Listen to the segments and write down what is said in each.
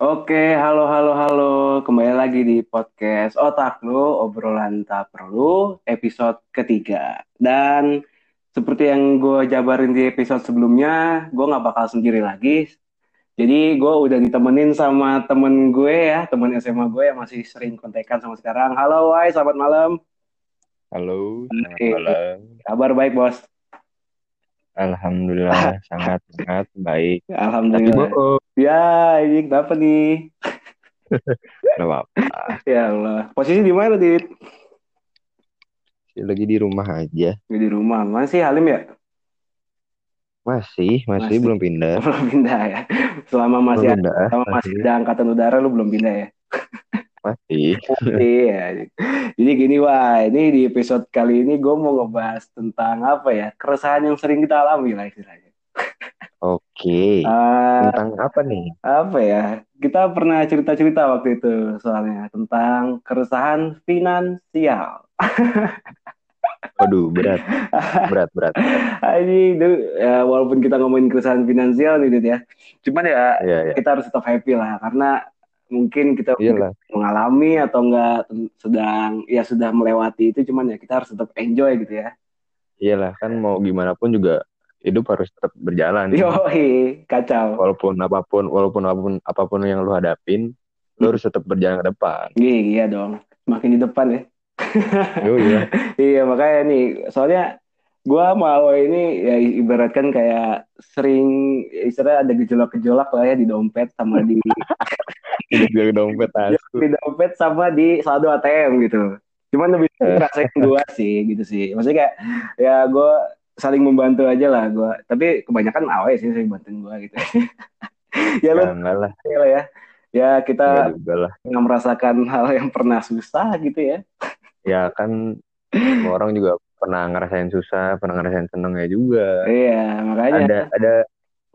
Oke, halo, halo, halo. Kembali lagi di podcast Otak Lu, obrolan tak perlu, episode ketiga. Dan seperti yang gue jabarin di episode sebelumnya, gue nggak bakal sendiri lagi. Jadi gue udah ditemenin sama temen gue ya, temen SMA gue yang masih sering kontekan sama sekarang. Halo, Wai, selamat malam. Halo, selamat malam. Kabar baik, bos? Alhamdulillah sangat sangat baik. Tapi Alhamdulillah. bohong, Ya, ini kenapa nih? nggak apa-apa. Ya Allah. Posisi di mana, Dit? Lagi di rumah aja. Di rumah. Mana sih Halim ya? Masih, masih, Masih. belum pindah. Belum pindah ya. Selama masih Belum pindah. selama masih Masih, ada angkatan udara lu belum pindah ya. Masih. Iya. Jadi gini wah, ini di episode kali ini gue mau ngebahas tentang apa ya? Keresahan yang sering kita alami lah istilahnya. Oke. Ah, Tentang apa nih? apa ya? Kita pernah cerita-cerita waktu itu soalnya tentang keresahan finansial. Waduh, berat, berat, berat. Ini ya, walaupun kita ngomongin keresahan finansial nih Dit, ya. Cuman ya Ya, ya. kita harus tetap happy lah karena mungkin kita Iyalah. mengalami atau enggak sedang ya sudah melewati itu cuman ya kita harus tetap enjoy gitu ya. Iyalah, kan mau gimana pun juga hidup harus tetap berjalan. Yoi, kacau. Walaupun apa pun, walaupun apa pun, apa pun yang lu hadapin, lu harus tetap berjalan ke depan. Iya, iya dong. Makin di depan ya. Yo, iya. Iya, makanya nih, soalnya gua mau ini ya ibaratkan kayak sering istilah ada gejolak-gejolak lah ya di dompet sama di dari dompet di dompet sama di saldo ATM gitu. Cuman lebih ngerasain dua sih gitu sih. Maksudnya kayak ya gue saling membantu aja lah gue. Tapi kebanyakan awal sih sering bantuin gue gitu. ya lu Ya, lah, ya lah ya. Ya kita lah. nggak merasakan hal yang pernah susah gitu ya. ya kan orang juga pernah ngerasain susah, pernah ngerasain seneng ya juga. Iya makanya. Ada ada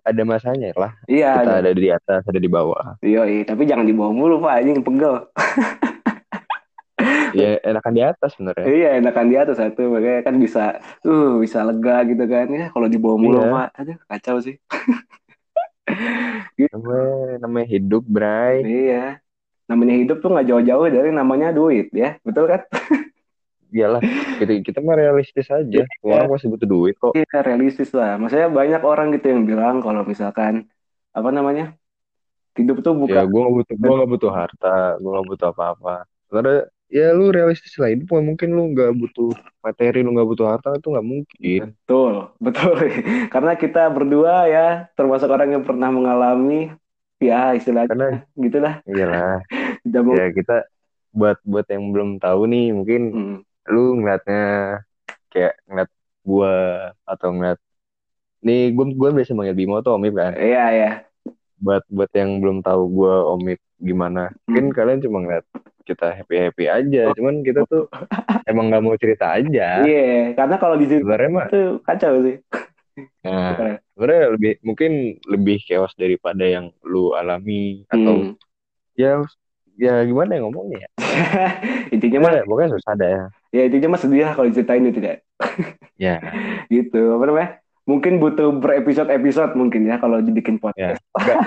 ada masanya lah. Iya. Kita ada. ada di atas, ada di bawah. Yoi, tapi jangan dibawa mulu pak, ini pegel. Ya enakan di atas sebenarnya. Iya enakan di atas satu, makanya kan bisa, uh bisa lega gitu kan ya. Kalau dibawa mulu Iya. pak, aduh kacau sih. Namanya, namanya hidup, Bray. Iya. Namanya hidup tuh nggak jauh-jauh dari namanya duit ya, betul kan? Iyalah, kita kita mah realistis aja. Semua orang pasti butuh duit kok. Iya realistis lah. Maksudnya banyak orang gitu yang bilang kalau misalkan apa namanya hidup tuh Ya bukan gue gak butuh, gue gak butuh harta, gue gak butuh apa-apa. Karena ya lu realistis lah hidup mungkin lu nggak butuh materi, lu nggak butuh harta itu nggak mungkin. betul, betul. Karena kita berdua ya termasuk orang yang pernah mengalami ya istilahnya Karena gitulah. iyalah, ya kita buat buat yang belum tahu nih mungkin Hmm. Lu ngeliatnya kayak ngeliat gua atau ngeliat nih gua gua biasa manggil Bimo tuh Omip kan Iya ya. buat buat yang belum tahu gua Omip gimana mungkin Hmm. kalian cuma ngeliat kita happy happy aja cuman kita tuh emang nggak mau cerita aja Iya, karena kalau di situ sebenarnya mah tuh kacau sih. nah sebenarnya lebih mungkin lebih chaos daripada yang lu alami atau Hmm. ya ya gimana ya ngomongnya ya? Intinya mah Ya, pokoknya susah ada ya. Ya intinya mah sedih lah kalau diceritain itu tidak ya. Gitu apa namanya mungkin butuh berepisode-episode mungkin ya kalau dibikin ya podcast. Nggak,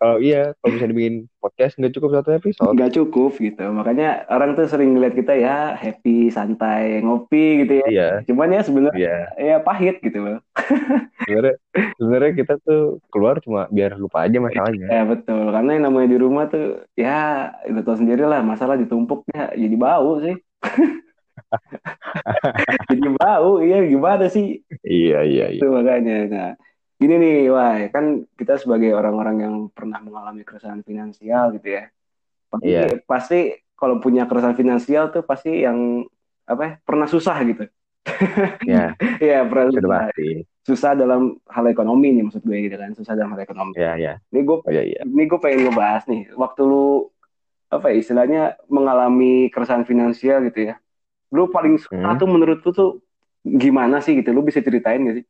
kalau iya kalau bisa dibikin podcast nggak cukup satu episode. Nggak cukup gitu. Makanya orang tuh sering ngeliat kita ya happy santai ngopi gitu ya. Iya. Cuman ya sebenarnya iya. ya pahit gitu loh. Sebenarnya sebenarnya kita tuh keluar cuma biar lupa aja masalahnya. Ya betul. Karena yang namanya di rumah tuh ya lu tau sendiri lah masalah ditumpuknya jadi bau sih jadi bau iya gimana sih? Iya iya iya. Itu makanya. Nah gini nih wah kan kita sebagai orang-orang yang pernah mengalami keresahan finansial gitu ya. Pasti Iya. pasti kalau punya keresahan finansial tuh pasti yang apa ya pernah susah gitu. Ya Iya pernah sudah susah. pasti susah dalam hal ekonomi nih maksud gue gitu kan susah dalam hal ekonomi. Ya ya ini gue oh iya ini gue pengen ngebahas nih waktu lu apa ya istilahnya mengalami keresahan finansial gitu ya lu paling susah Hmm. tuh menurut lu tuh gimana sih gitu lu bisa ceritain gak sih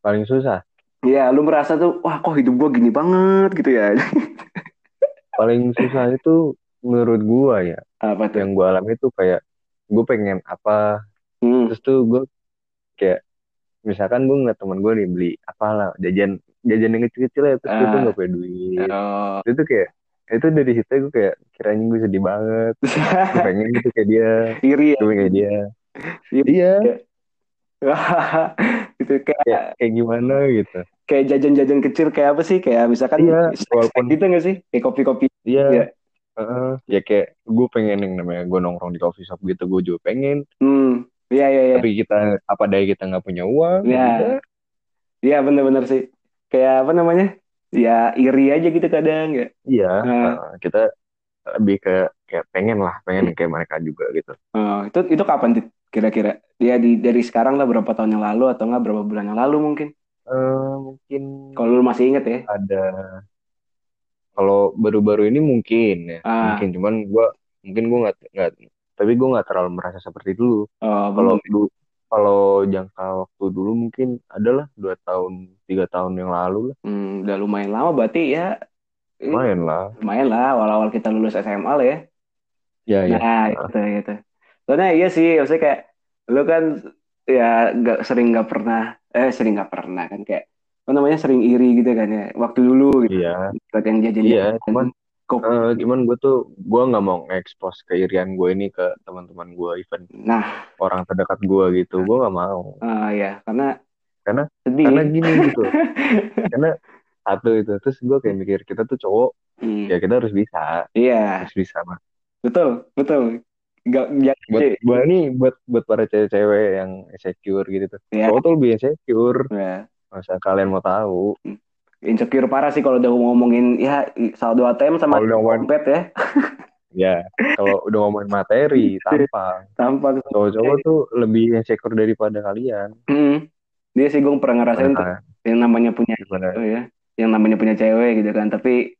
paling susah Iya, lu merasa tuh, wah kok hidup gua gini banget gitu ya. paling susah itu menurut gua ya Apa tuh? yang gua alami itu kayak gue pengen apa Hmm. terus tuh gue kayak misalkan gue ngeliat temen gue nih beli apalah jajan jajan yang kecil-kecil ya terus gue tuh Ah. gak punya duit Oh. itu tuh kayak itu dari situ gue kayak kiranya gue sedih banget. Gue pengen gitu kayak dia. Iri ya? Gue kayak dia. Iya. gitu kayak kayak kayak gimana gitu. kayak jajan-jajan kecil kayak apa sih? Kayak misalkan Iya, walaupun- gitu nggak sih? Kayak kopi-kopi. Iya. Iya. Heeh. ya kayak gue pengen yang namanya gue nongkrong di coffee shop gitu gue juga pengen. Hmm. Iya iya iya. Tapi kita apa daya kita nggak punya uang Iya. udah. iya bener-bener sih. Kayak apa namanya ya iri aja gitu kadang ya. Iya Nah. heeh. kita lebih ke kayak pengen lah pengen kayak mereka juga gitu. Oh, itu itu kapan kira-kira? Dia di dari sekarang lah berapa tahun yang lalu atau enggak berapa bulan yang lalu mungkin? Eh, mungkin kalau lu masih inget ya. ada kalau baru-baru ini mungkin ya Ah. mungkin. Cuman gue mungkin gue nggak nggak tapi gue nggak terlalu merasa seperti dulu. Oh, kalau dulu kalau jangka waktu dulu mungkin adalah dua tahun tiga tahun yang lalu lah. Hmm, udah lumayan lama berarti ya. Lumayan lah. Lumayan lah awal-awal kita lulus SMA lah ya. Ya ya. Nah, gitu gitu. Soalnya iya sih, maksudnya kayak lu kan ya nggak sering nggak pernah, eh sering nggak pernah kan kayak apa namanya sering iri gitu kan ya. Waktu dulu gitu, iya. Buat yang jajan iya cuman eh, cuman gue tuh gue nggak mau nge-expose keirian gue ini ke teman-teman gue even Nah, orang terdekat gue gitu. Gue nggak mau. Ah ya karena Karena- sedih. karena gini gitu. Karena satu itu terus gue kayak mikir kita tuh cowok Hmm, ya kita harus bisa. Iya, harus bisa mah betul, betul. Gak, jangan buat buat ini buat buat para cewek-cewek yang insecure gitu tuh. Ya, cowok tuh lebih insecure. Ya. masa kalian mau tahu? Insecure parah sih kalau udah ngomongin ya saldo ATM sama dompet ya, ya kalau udah ngomongin materi tampang. Tampak. cowok-cowok tuh lebih insecure daripada kalian. Hmm. Dia sih gue pernah ngerasain tuh, yang namanya punya gimana ya, yang namanya punya cewek gitu kan. Tapi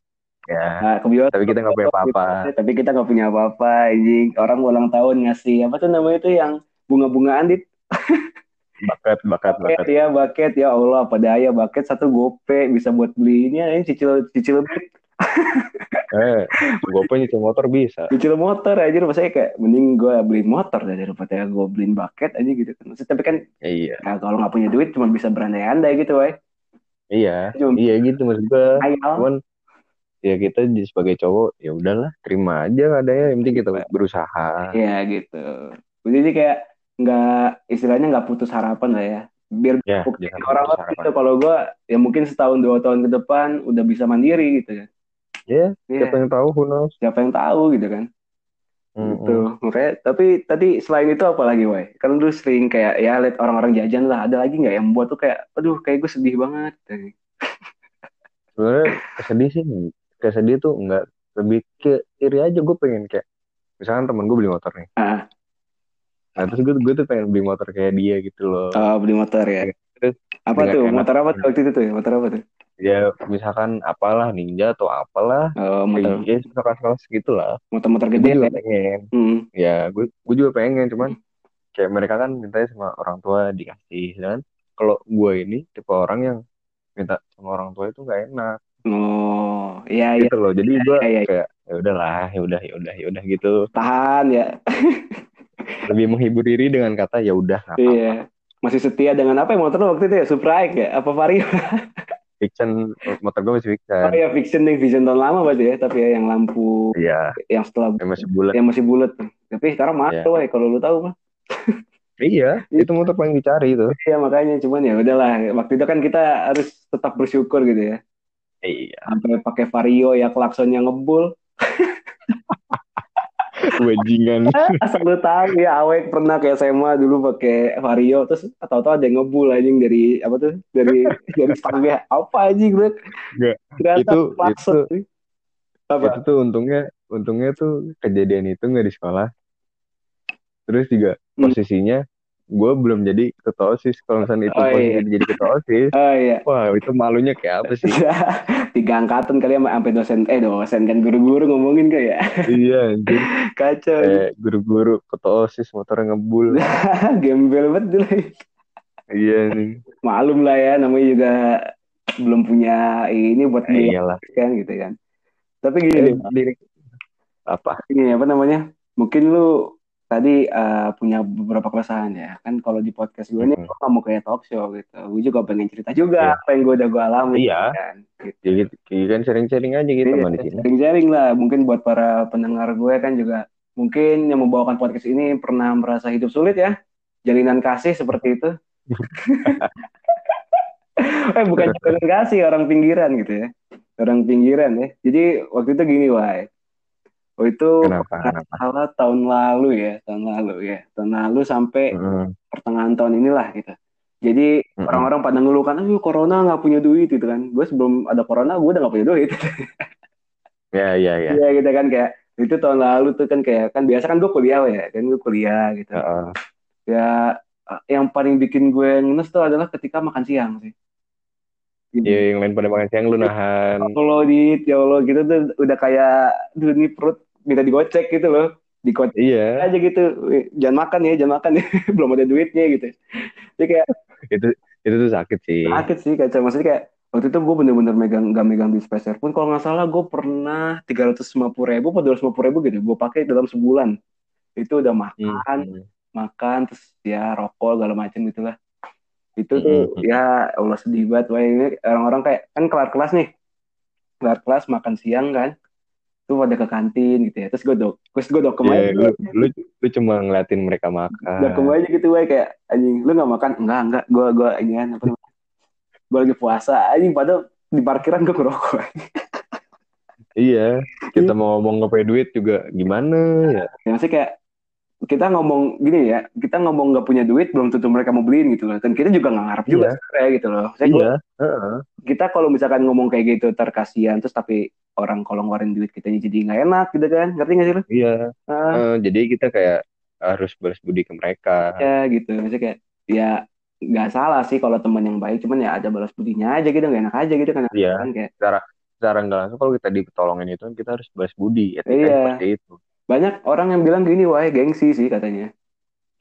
ya nah, kebiasaan. tapi kita nggak punya apa-apa Tapi kita nggak punya apa-apa, anjing. Orang ulang tahun ngasih apa tuh namanya itu yang bunga-bungaan dit. bakat bakat Bucket bakat ya, bucket ya Allah, apa daya bucket satu gope bisa buat beli ini ini cicil cicil eh gue punya nyicil motor bisa cicil motor aja maksudnya kayak mending gue beliin motor daripada gue beliin bucket aja gitu kan. Maksudnya, tapi kan iya ya, kalau nggak punya duit cuma bisa berandai-andai gitu, weh. iya Cuma iya gitu maksud gue cuman ya kita jadi sebagai cowok ya udahlah terima aja adanya yang penting kita berusaha Iya gitu. Jadi kayak nggak istilahnya nggak putus harapan lah ya. Biar ya orang orang gitu kalau gue ya mungkin setahun dua tahun ke depan udah bisa mandiri gitu kan. Ya Iya. siapa yang tahu who knows Siapa yang tahu gitu kan. Mm-mm. Gitu. Makanya tapi tadi selain itu apa lagi, Wai? Kan lu sering kayak ya lihat orang-orang jajan lah. Ada lagi nggak yang buat tuh kayak aduh kayak gue sedih banget. sebenarnya kesedih sih kesedih tuh enggak lebih ke iri aja gue pengen kayak misalkan temen gue beli motor nih Ah, nah terus gue gue tuh pengen beli motor kayak dia gitu loh oh, beli motor ya. Terus Apa tuh? enak. Motor apa tuh waktu itu tuh? Motor apa tuh? Ya misalkan apalah ninja atau apalah motor ya misalkan kelas gitu lah motor-motor gue gede juga ya. pengen Hmm. ya gue gue juga pengen cuman kayak mereka kan mintanya sama orang tua dikasih dan kalau gue ini tipe orang yang minta sama orang tua itu nggak enak Oh, iya iya gitu loh jadi gue iya, iya. kayak ya udahlah ya udah ya udah ya udah gitu tahan ya. lebih menghibur diri dengan kata ya udah Iya. Masih setia dengan apa yang motor waktu itu ya? Supra ya? Apa Vario? Fiction motor gue masih Oh fiction ya fiction nih, vision tahun lama berarti ya. Tapi ya yang lampu iya yang setelah yang masih bulat yang masih bulat. Tapi sekarang mahal Iya. woy, kalau lu tahu mah. iya itu motor paling dicari itu Iya makanya cuman ya udahlah. Waktu itu kan kita harus tetap bersyukur gitu ya. iya Sampai pakai Vario ya klaksonnya ngebul. bajingan Asal lu tahu ya awek pernah kayak SMA dulu pakai Vario terus tahu-tahu ada yang ngebul anjing dari apa tuh? Dari dari stangnya. Apa anjing gue? Nggak, Ternyata itu- klakson. Apa? itu tuh untungnya untungnya tuh kejadian itu nggak di sekolah terus juga Hmm. posisinya gue belum jadi ketua osis. Kalau misalnya itu Oh, iya. jadi ketua osis Oh iya. wah itu malunya kayak apa sih? Tiga angkatan kali sama sampai dosen eh dosen kan guru-guru ngomongin kayak iya anjir. Kacau. Kayak guru-guru ketua osis motornya ngebul. Gembel banget dulu. Iya nih malum lah ya namanya juga belum punya ini buat Eh, iyalah. kan gitu kan. Tapi gini Eh, diri apa? Ini apa namanya? Mungkin lu tadi eh, punya beberapa keresahan ya. Kan kalau di podcast gue nih, Mm-mm. gue nggak mau kayak talk show gitu. Gue juga pengen cerita juga Iya. apa yang gue udah gue alami. Iya. Kan? Gitu. Ya kan sharing-sharing aja gitu Iya, teman di sini. sharing-sharing lah. Mungkin buat para pendengar gue kan juga mungkin yang membawakan podcast ini pernah merasa hidup sulit ya. Jalinan kasih seperti itu. eh bukan jalinan kasih, orang pinggiran gitu ya. Orang pinggiran ya. Jadi waktu itu gini, Wai. Waktu itu Kenapa? Kenapa? salah tahun lalu ya, tahun lalu ya. Tahun lalu sampai Mm-mm. pertengahan tahun inilah gitu. Jadi Mm-mm. orang-orang pada ngeluhkan, aduh corona nggak punya duit gitu kan. Gue sebelum ada corona, gue udah nggak punya duit. Ya, ya, ya. Iya gitu kan kayak itu tahun lalu tuh kan kayak kan biasa kan gue kuliah ya kan gue kuliah gitu Heeh. ya eh, yang paling bikin gue ngenes tuh adalah ketika makan siang sih Gitu. Ya, yang lain pada makan siang lu nahan. kalau di ya Allah gitu tuh udah kayak duh ini perut minta digocek gitu loh. Digocek Iya, aja gitu. "Wih, jangan makan ya jangan makan ya. Belum ada duitnya gitu. Jadi kayak itu itu tuh sakit sih. sakit sih kayak maksudnya kayak waktu itu gue bener-bener megang gak megang duit spacer pun. Kalau nggak salah gue pernah tiga ratus lima puluh ribu atau dua ratus ribu gitu gue pakai dalam sebulan. Itu udah makan Hmm. makan terus ya rokok segala macam gitulah itu tuh Mm-mm. ya Allah sedih banget. Wah, ini orang-orang kayak kan kelar kelas nih. Kelar kelas makan siang kan tuh pada ke kantin gitu ya. Terus gue dok terus gue dokem Ya, aja lu, lu, lu cuma ngeliatin mereka makan. aja gitu gue kayak anjing lu nggak makan? Enggak enggak gue gue ini kan apa namanya gue lagi puasa. Anjing padahal di parkiran gue ngerokok Iya, kita mau ngomong punya duit juga gimana ya? ya maksudnya kayak kita ngomong gini ya kita ngomong nggak punya duit belum tentu mereka mau beliin gitu loh dan kita juga nggak ngarep juga Iya. sebenarnya gitu loh Saya gua- Iya, heeh. kita kalau misalkan ngomong kayak gitu terkasihan terus tapi orang kalau ngeluarin duit kita jadi nggak enak gitu kan ngerti nggak sih lu? iya. Ah, Eh, jadi kita kayak harus balas budi ke mereka. ya gitu maksudnya kayak ya nggak salah sih kalau teman yang baik cuman ya ada balas budinya aja gitu nggak enak aja gitu kan Iya. kan kayak Secara secara nggak langsung kalau kita ditolongin itu kan kita harus balas budi. Etika Iya. seperti itu. Banyak orang yang bilang gini wah gengsi sih katanya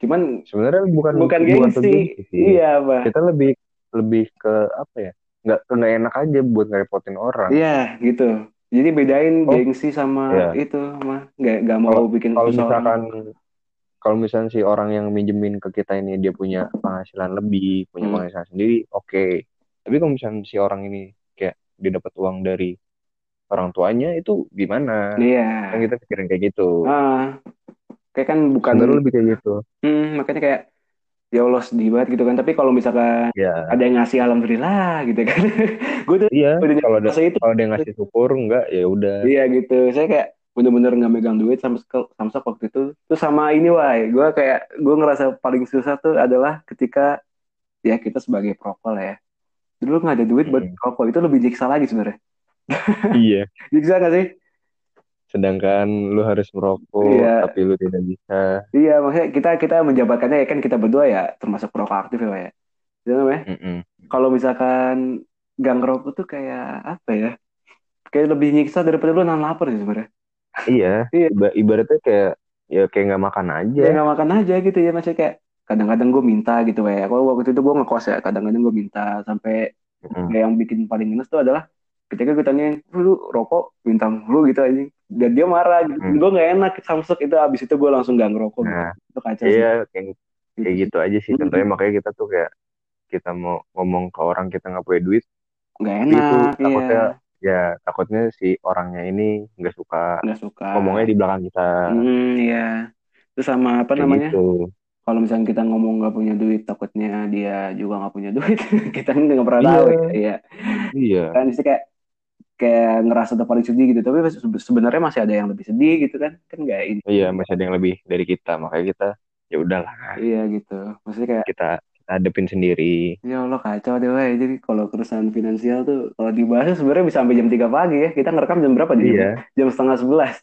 cuman Sebenarnya bukan bukan gengsi sih. iya pak Kita lebih lebih ke apa ya? Nggak nggak enak aja buat ngerepotin orang. iya gitu jadi bedain Oh, gengsi sama iya. itu mah nggak nggak mau bikin Kalau misalkan kalau misalkan si orang yang minjemin ke kita ini dia punya penghasilan lebih, punya Hmm. penghasilan sendiri, oke. Tapi kalau misalkan si orang ini kayak dia dapat uang dari orang tuanya itu gimana? iya Kan kita pikirin kayak gitu. ah kayak kan bukan Sebenarnya lebih kayak gitu. Hmm, makanya kayak ya Allah sedih banget gitu kan. Tapi kalau misalkan Ya, ada yang ngasih alhamdulillah gitu kan. gue tuh iya. udah Kalau ada itu. kalau dia ngasih syukur enggak ya udah. Iya gitu. Saya kayak bener-bener nggak megang duit sama Samsung waktu itu. Terus sama ini wah, gue kayak gue ngerasa paling susah tuh adalah ketika ya kita sebagai prokol ya. Dulu nggak ada duit buat Hmm. rokok itu lebih nyiksa lagi sebenarnya. Iya. Nyiksa nggak sih? Sedangkan lu harus merokok Iya. tapi lu tidak bisa. Iya, maksudnya kita kita menjabatkannya ya kan kita berdua ya termasuk perokok aktif ya, Pak, ya. Itu namanya. Mm-mm. kalau misalkan gang ngerokok tuh kayak apa ya? Kayak lebih nyiksa daripada lu nahan lapar sih sebenarnya. Iya. Iya. Iba- ibaratnya kayak ya kayak nggak makan aja. Ya nggak makan aja gitu ya maksudnya kayak kadang-kadang gue minta gitu ya. Kalau waktu itu gue ngekos ya, kadang-kadang gue minta sampai Mm-mm. kayak yang bikin paling ngenes tuh adalah ketika gue tanyain, lu rokok minta lu gitu aja. Dan dia marah gitu. Hmm. Gue gak enak samsek itu abis itu gue langsung gak ngerokok gitu. Nah, Itu kacau sih. iya kayak kayak gitu aja sih. Mm-mm. Contohnya makanya kita tuh kayak kita mau ngomong ke orang kita nggak punya duit, Gak tapi itu enak, iya. takutnya ya takutnya si orangnya ini nggak suka Gak suka. ngomongnya di belakang kita. Hmm, iya. Terus sama apa Kayak namanya? gitu. kalau misalnya kita ngomong nggak punya duit takutnya dia juga nggak punya duit kita nggak pernah Iya. tahu ya iya Iya. kan sih kayak kayak ngerasa udah paling sedih gitu. Tapi se- sebenarnya masih ada yang lebih sedih gitu kan? Kan nggak ini. Iya, masih ada yang lebih dari kita. Makanya kita ya udahlah, iya gitu. Maksudnya kayak kita kita hadepin sendiri. ya Allah kacau deh woy. jadi kalau kerusakan finansial tuh kalau dibahas sebenarnya bisa sampai jam 3 pagi ya. Kita ngerekam jam berapa? Di Iya, jam setengah sebelas.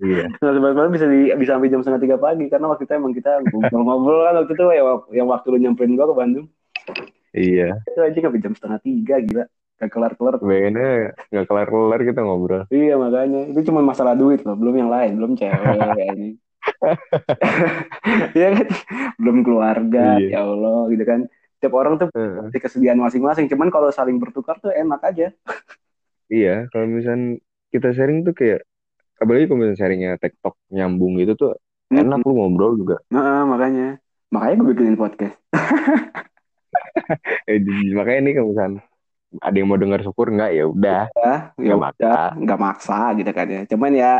Iya. sebelas malam bisa di, bisa sampai jam setengah tiga pagi. Karena waktu itu emang kita ngobrol-ngobrol kan waktu itu ya yang waktu lu nyamperin gua ke Bandung. Iya. itu aja sampai jam setengah tiga gila gak kelar-kelar Bayangnya nggak kelar-kelar kita ngobrol. Iya makanya itu cuma masalah duit loh, belum yang lain, belum cewek ini. Iya kan, belum keluarga, Iya. ya Allah gitu kan. Tiap orang tuh Heeh. punya kesediaan masing-masing, cuman kalau saling bertukar tuh enak aja. Iya, kalau misalnya kita sharing tuh kayak apalagi kalau misalnya sharingnya TikTok nyambung gitu tuh enak lu ngobrol juga Nah, makanya makanya gue bikinin podcast eh, makanya ini kalau misalkan ada yang mau dengar syukur nggak? Ya udah. Ya Nggak udah. maksa. nggak maksa gitu kan ya. Cuman ya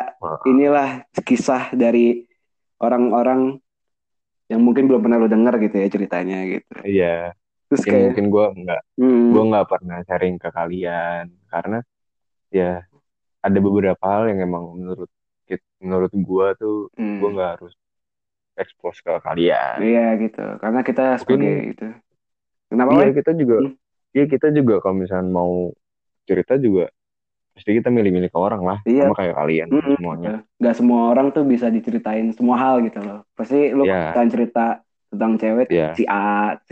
inilah kisah dari orang-orang yang mungkin belum pernah lo dengar gitu ya ceritanya gitu. Iya. Terus mungkin kayak mungkin gue nggak hmm, gue nggak pernah sharing ke kalian. Karena ya ada beberapa hal yang emang menurut menurut gue tuh hmm, gue nggak harus expose ke kalian. Iya gitu. Karena kita sebagai itu kenapa iya kita juga Hmm. Iya kita juga kalau misalnya mau cerita juga pasti kita milih-milih ke orang lah Iya. sama kayak kalian Mm-mm, semuanya gitu. Nggak semua orang tuh bisa diceritain semua hal gitu loh. Pasti lu Iya. kan cerita tentang cewek Iya. si A,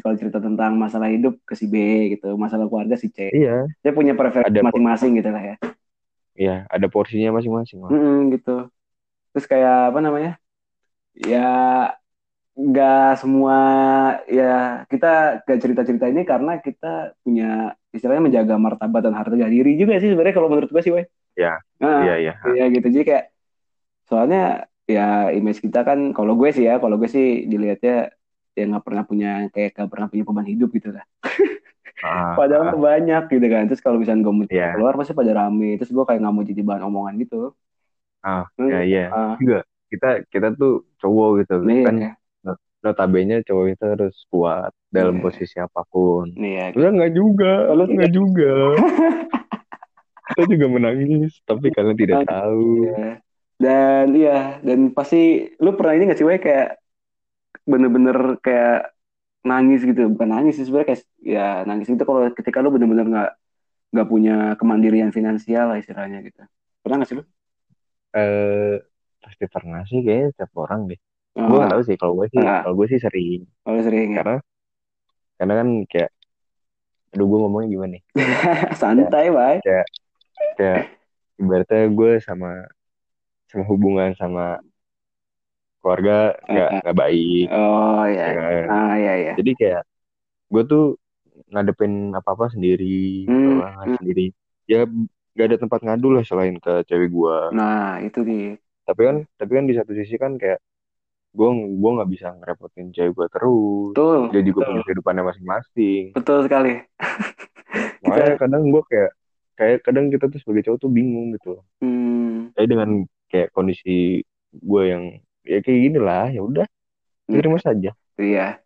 kalau cerita tentang masalah hidup ke si B gitu, masalah keluarga si C. iya Dia punya preferensi masing-masing gitu lah ya. iya ada porsinya masing-masing lah Mm-mm, gitu. Terus kayak apa namanya? Ya nggak semua ya kita gak cerita-cerita ini karena kita punya istilahnya menjaga martabat dan harga diri juga sih sebenarnya kalau menurut gue sih, weh. Iya. Nah, iya iya. Iya gitu. Jadi kayak soalnya ya image kita kan kalau gue sih ya kalau gue sih dilihatnya ya nggak pernah punya kayak nggak pernah punya beban hidup gitu lah. Ah, padahal ah, banyak gitu kan. Terus kalau misalnya gue mau Iya. keluar pasti pada rame. Terus gue kayak nggak mau jadi bahan omongan gitu. Ah, Hmm, ya iya. ah, juga kita kita tuh cowok gitu. Nih kan ya notabene cowok itu harus kuat dalam Iya. posisi apa pun nih ya Enggak, enggak juga. Lu enggak juga. Kita juga menangis, tapi kalian tidak tahu. Iya. dan iya dan pasti lu pernah ini nggak sih Wei kayak bener-bener kayak nangis gitu bukan nangis sih sebenarnya kayak ya nangis itu kalau ketika lu bener-bener nggak nggak punya kemandirian finansial lah istilahnya gitu pernah nggak sih lu? Eh, pasti pernah sih kayaknya setiap orang deh. Oh, Gue gak tahu sih, kalau gue sih, Ah. kalau gue sih sering. kalau sering ya Karena, karena kan kayak, aduh gue ngomongnya gimana nih? santai bay Kayak, ibaratnya gue sama, sama hubungan sama keluarga nggak Ah. nggak baik. oh ya ya kan? ah ya ya Jadi kayak, gue tuh ngadepin apa-apa sendiri, Hmm, hmm. sendiri. Ya gak ada tempat ngadu lah selain ke cewek gue. nah itu dia tapi kan tapi kan di satu sisi kan kayak gue gue nggak bisa ngerepotin cewek gue terus. Betul. Dia juga betul. punya kehidupannya masing-masing. Betul sekali. Makanya kadang gue kayak kayak kadang kita tuh sebagai cowok tuh bingung gitu. Hmm, kayak dengan kayak kondisi gue yang ya kayak gini lah ya udah. Hmm. terima saja. Iya.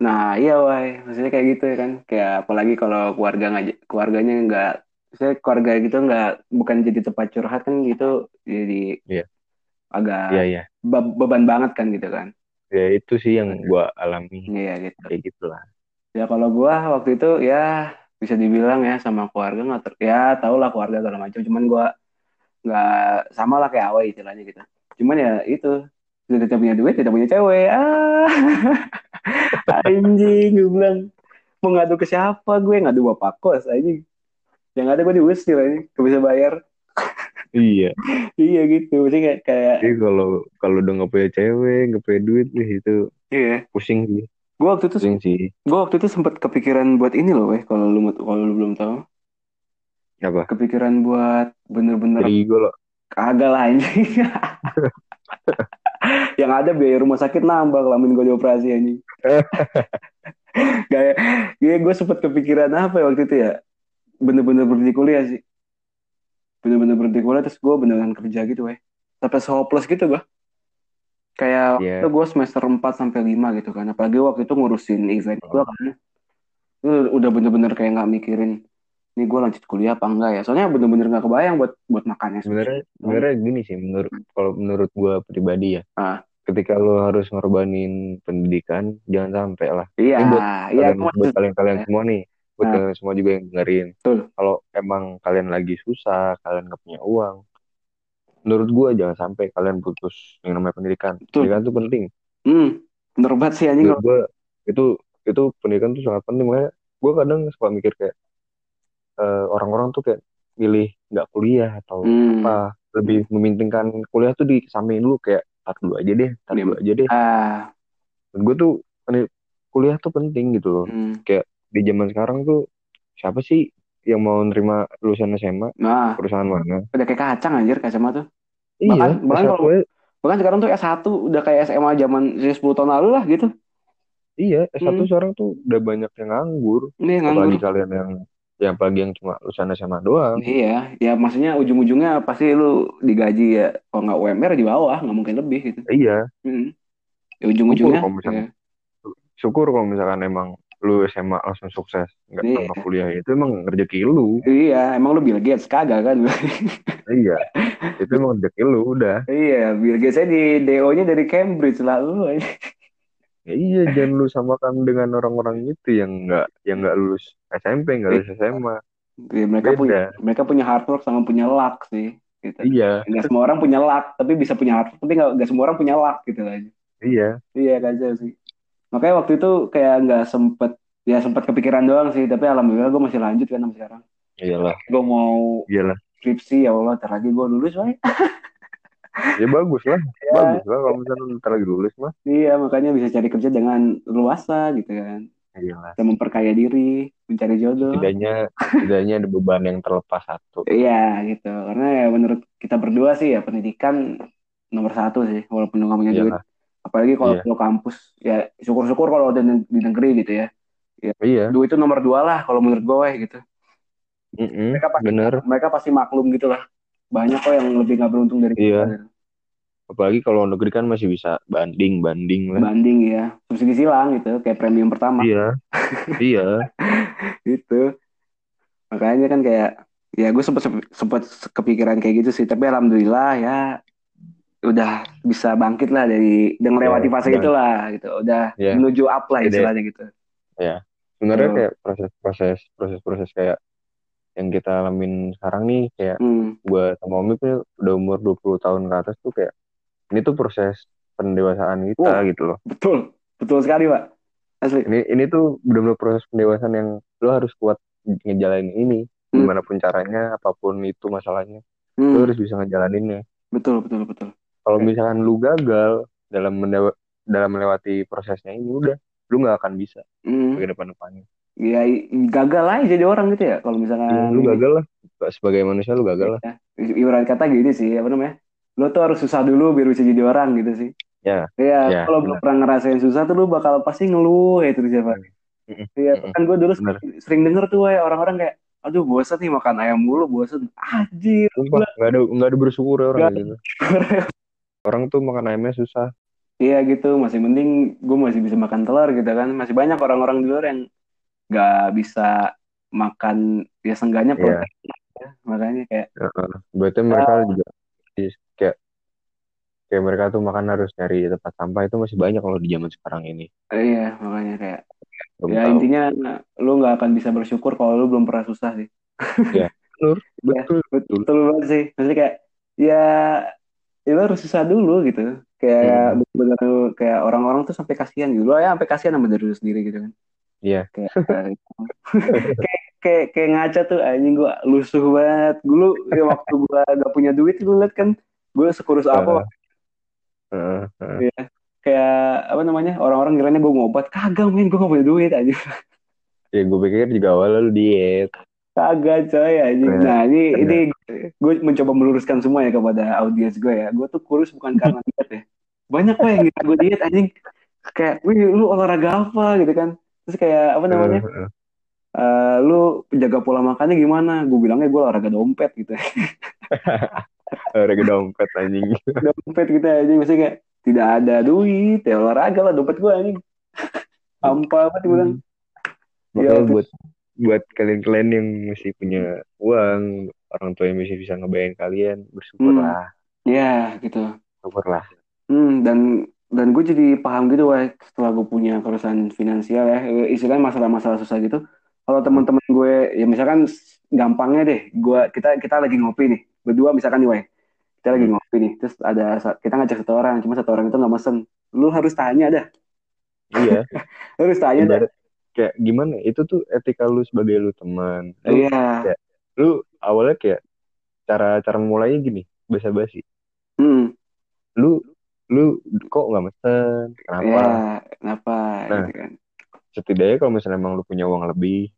Nah iya wai. Maksudnya kayak gitu ya kan. Kayak apalagi kalau keluarga nggak keluarganya nggak saya keluarga gitu nggak bukan jadi tempat curhat kan gitu. Jadi Iya. Agak iya iya. be- beban banget kan gitu kan. Ya itu sih yang gue alami. Iya gitu. Kayak gitulah. Ya kalau gua waktu itu ya bisa dibilang ya sama keluarga nggak ter ya tau lah keluarga segala macam. Cuman gua nggak sama lah kayak awal istilahnya gitu. Cuman ya itu. Sudah tidak punya duit tidak punya cewek. Ah. Anjing gue bilang mau ngadu ke siapa gue? Ngadu bapak kos anjing. Yang ada gue diusir anjing. Gak bisa bayar iya iya gitu jadi kayak kayak jadi kalau kalau udah nggak punya cewek nggak punya duit wih, itu iya pusing sih gue waktu itu pusing sih gue waktu itu sempat kepikiran buat ini loh weh kalau lu kalau lu belum tahu apa kepikiran buat bener-bener jadi gue loh Kagak lah anjing. yang ada biaya rumah sakit nambah kelamin gue dioperasi anjing. Kayak ya gue sempet kepikiran apa ya waktu itu ya. Bener-bener berhenti kuliah sih. Bener-bener berhenti kuliah terus gue beneran kerja gitu weh. Sampai hopeless gitu gue. Kayak Iya. waktu gue semester 4 sampai 5 gitu kan. Apalagi waktu itu ngurusin event gue kan. Itu udah bener-bener kayak nggak mikirin ini gue lanjut kuliah apa enggak ya. Soalnya bener-bener nggak kebayang buat buat makannya. sebenarnya sebenarnya gini sih menurut kalau menurut gua pribadi ya Ah. ketika lo harus ngorbanin pendidikan jangan sampai lah Iya, Ini buat iya, kalian gue buat kalian kalian ya. semua nih buat Nah. kalian semua juga yang dengerin kalau emang kalian lagi susah kalian gak punya uang menurut gua jangan sampai kalian putus yang namanya pendidikan Betul. pendidikan itu penting Hmm, bener banget sih anjing. menurut itu itu pendidikan tuh sangat penting makanya gua kadang suka mikir kayak eh, orang-orang tuh kayak milih nggak kuliah atau Hmm. apa lebih mementingkan kuliah tuh di samping dulu kayak tar dulu aja deh tar Iya. dulu aja deh Ah, gue tuh kuliah tuh penting gitu loh hmm. Di zaman sekarang tuh siapa sih yang mau nerima lulusan SMA Nah, perusahaan mana udah kayak kacang anjir kacamata tuh. iya Bahkan- bahkan S1 kalau- aja Bahkan sekarang tuh S1 udah kayak SMA zaman 10 tahun lalu lah gitu. Iya, S1 Hmm. sekarang tuh udah banyak yang nganggur. Ini nganggur. Apalagi kalian yang yang apalagi yang cuma lulusan SMA doang. Iya, ya maksudnya ujung-ujungnya pasti lu digaji ya kalau nggak UMR di bawah, nggak mungkin lebih gitu. Iya, Hmm. Ya syukur ujung-ujungnya kalau misalkan ya, syukur kalau misalkan emang lu SMA langsung sukses nggak Iya. tanpa kuliah itu emang rezeki lu. iya, emang lu Bill Gates kagak kan? Iya, itu emang rezeki lu udah. iya, Bill Gates di DO-nya dari Cambridge lah lu. Ya, iya, jangan lu samakan dengan orang-orang itu yang nggak yang nggak lulus SMP, nggak lulus SMA. Ya, mereka Beda. punya mereka punya hard work sama punya luck sih. Gitu. Iya, Nggak semua orang punya luck, tapi bisa punya hard work, tapi nggak nggak semua orang punya luck gitu aja. iya, Iya kan sih. Makanya waktu itu kayak nggak sempet ya sempet kepikiran doang sih, tapi alhamdulillah gue masih lanjut kan sampai sekarang. iyalah, Gue mau iyalah. skripsi ya Allah, ntar lagi gue lulus woy. Ya bagus lah, Ya, bagus lah kalau misalnya ntar lagi lulus mah. iya makanya bisa cari kerja dengan luasa gitu kan. Iyalah. Bisa memperkaya diri, mencari jodoh. Setidaknya, setidaknya ada beban yang terlepas satu. Iya gitu, karena ya menurut kita berdua sih ya pendidikan nomor satu sih, walaupun nggak punya duit. Apalagi kalau Iya. lu kampus, ya syukur-syukur kalau udah di negeri gitu ya. Iya, Duit itu nomor dua lah kalau menurut gue gitu. mm-mm, Mereka pasti, bener. mereka pasti maklum gitu lah. Banyak kok yang lebih nggak beruntung dari kita. Iya. gitu. Apalagi kalau negeri kan masih bisa banding, banding lah. Banding ya, subsidi silang gitu, kayak premium pertama Iya, iya, gitu. Makanya kan kayak, ya gue sempet sempet kepikiran kayak gitu sih. Tapi alhamdulillah ya udah bisa bangkit lah dari dan melewati Iya, fase udah. itu lah gitu. Udah Iya. menuju up lah istilahnya gitu. sebenarnya Betul. kayak proses-proses, proses-proses kayak yang kita alamin sekarang nih, kayak Hmm, gue sama Omip nih udah umur 20 tahun ke atas tuh kayak, ini tuh proses pendewasaan kita Wah. gitu loh. betul, betul sekali pak. Asli. Ini ini tuh benar-benar proses pendewasaan yang lo harus kuat ngejalanin ini, Hmm. gimana pun caranya, apa pun itu masalahnya, lo Hmm, harus bisa ngejalaninnya. betul, betul, betul. Kalau misalkan lu gagal dalam mendewa- dalam melewati prosesnya ini udah, lu nggak akan bisa Hmm, ke depan-depannya. ya i- gagal aja jadi orang gitu ya. Kalau misalkan Ya, lu gagal lah, sebagai manusia lu gagal lah. Ya, ibarat kata gini sih, apa namanya? Lo tuh harus susah dulu biar bisa jadi orang gitu sih. Ya, Iya, ya, kalau belum pernah ngerasain susah tuh lu bakal pasti ngeluh ya terus siapa. Mm-mm, Iya, mm-mm. kan gue dulu Benar. sering denger tuh ya orang-orang kayak, aduh bosan nih makan ayam mulu, bosan. Anjir, Sumpah, nggak ada nggak ada bersyukur ya orang kayak gitu. Orang tuh makan ayamnya susah. Iya gitu, masih mending gue masih bisa makan telur gitu kan. Masih banyak orang-orang di luar yang nggak bisa makan ya seenggaknya Iya. protein ya. Makanya kayak Heeh. Berarti mereka juga is- kayak kayak mereka tuh makan harus nyari tempat sampah itu masih banyak kalau di zaman sekarang ini. eh, iya makanya kayak Belum ya tahu. intinya lu nggak akan bisa bersyukur kalau lu belum pernah susah sih. Betul, betul. Betul, betul banget sih. Maksudnya kayak ya ya lu harus susah dulu gitu. Kayak Hmm. bener kayak orang-orang tuh sampai kasihan gitu. Lu ya sampai kasihan sama diri sendiri gitu kan. Iya. Kayak kayak kayak, kayak ngaca tuh anjing gua lusuh banget. Dulu ya, waktu gua gak punya duit lu liat kan gue sekurus apa Heeh, heeh. ya. Kayak apa namanya? Orang-orang kiranya gue ngobat. Kagak men, gue gak punya duit aja. Ya gue pikir juga awalnya lu diet. Kagak coy anjing. Iya. Nah, ini ini gue mencoba meluruskan semua ya kepada audiens gue ya. Gue tuh kurus bukan karena diet ya. Banyak kok yang ngira gue diet anjing. Kayak, wih lu olahraga apa gitu kan. Terus kayak apa namanya? Eh, lu penjaga pola makannya gimana? Gue bilangnya gue olahraga dompet gitu. Olahraga dompet anjing. dompet gitu anjing. Maksudnya kayak tidak ada duit ya olahraga lah dompet gue anjing. Hampa banget gue bilang. Makanya Iya, buat buat kalian-kalian yang masih punya uang, orang tua yang masih bisa ngebayang kalian, bersyukurlah, Ya gitu. syukurlah. Hmm, dan dan gue jadi paham gitu, wah setelah gue punya kerusakan finansial ya, eh, istilahnya masalah-masalah susah gitu. Kalau teman-teman gue, ya misalkan gampangnya deh, gue kita kita lagi ngopi nih, berdua misalkan nih, wah kita lagi ngopi nih, terus ada kita ngajak satu orang, cuma satu orang itu nggak mesen, lu harus tanya dah, Iya, lu harus tanya dah. Kayak gimana? Itu tuh etika lu sebagai lu teman. Iya, kayak, lu awalnya kayak cara cara mulainya gini, basa-basi. hmm, Lu lu kok nggak mesen? Kenapa? ya, kenapa Nah. gitu kan? Setidaknya kalau misalnya emang lu punya uang lebih,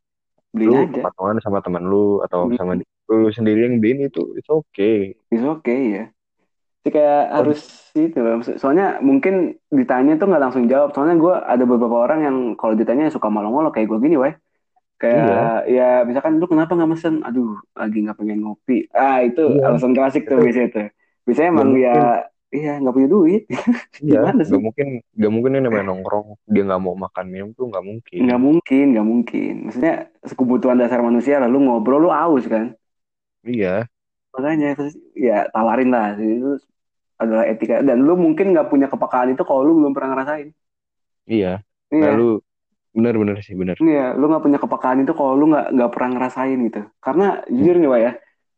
Beliin lu patungan sama teman lu atau Hmm. sama lu sendiri yang beliin itu itu oke. it's okay ya. Jadi kayak harus itu loh. Soalnya mungkin ditanya tuh nggak langsung jawab. Soalnya gue ada beberapa orang yang kalau ditanya suka malu-malu kayak gue gini, weh. Kayak ya misalkan lu kenapa nggak mesen? Aduh, lagi nggak pengen ngopi. Ah itu Iya. alasan klasik tuh Itu- biasanya tuh. Biasanya emang Nggak ya iya nggak punya duit. Iya, Gimana sih? nggak mungkin, nggak mungkin ini namanya nongkrong dia nggak mau makan minum tuh nggak mungkin. Nggak mungkin, nggak mungkin. Maksudnya kebutuhan dasar manusia lah. Lu ngobrol lu aus kan. Iya, Makanya terus ya tawarin lah. Itu adalah etika. Dan lu mungkin nggak punya kepekaan itu kalau lu belum pernah ngerasain. iya. Iya. Nah, lu bener-bener sih bener. Iya, lu nggak punya kepekaan itu kalau lu nggak nggak pernah ngerasain gitu. Karena jujur nih, Wak ya,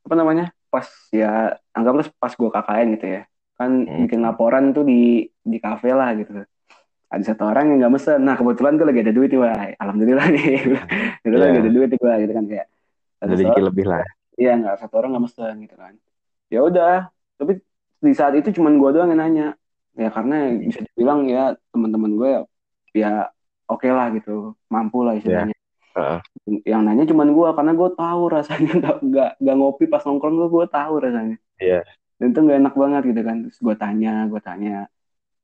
apa namanya? Pas ya anggaplah pas gue KKN gitu ya, kan Hmm. bikin laporan tuh di di kafe lah gitu. Ada satu orang yang nggak mesen. Nah kebetulan gue lagi ada duit nih, Wak. Alhamdulillah nih, kebetulan Iya. lagi ada duit nih gue gitu kan kayak. Ada Ada satu dikit orang, lebih lah. Iya nggak satu orang nggak mesen gitu kan. Ya udah, tapi di saat itu cuman gue doang yang nanya. Ya karena bisa dibilang ya teman-teman gue ya, ya oke lah gitu, mampu lah istilahnya Heeh. yang nanya cuman gue karena gue tahu rasanya nggak nggak ngopi pas nongkrong gue gue tahu rasanya Iya. dan itu nggak enak banget gitu kan terus gue tanya gue tanya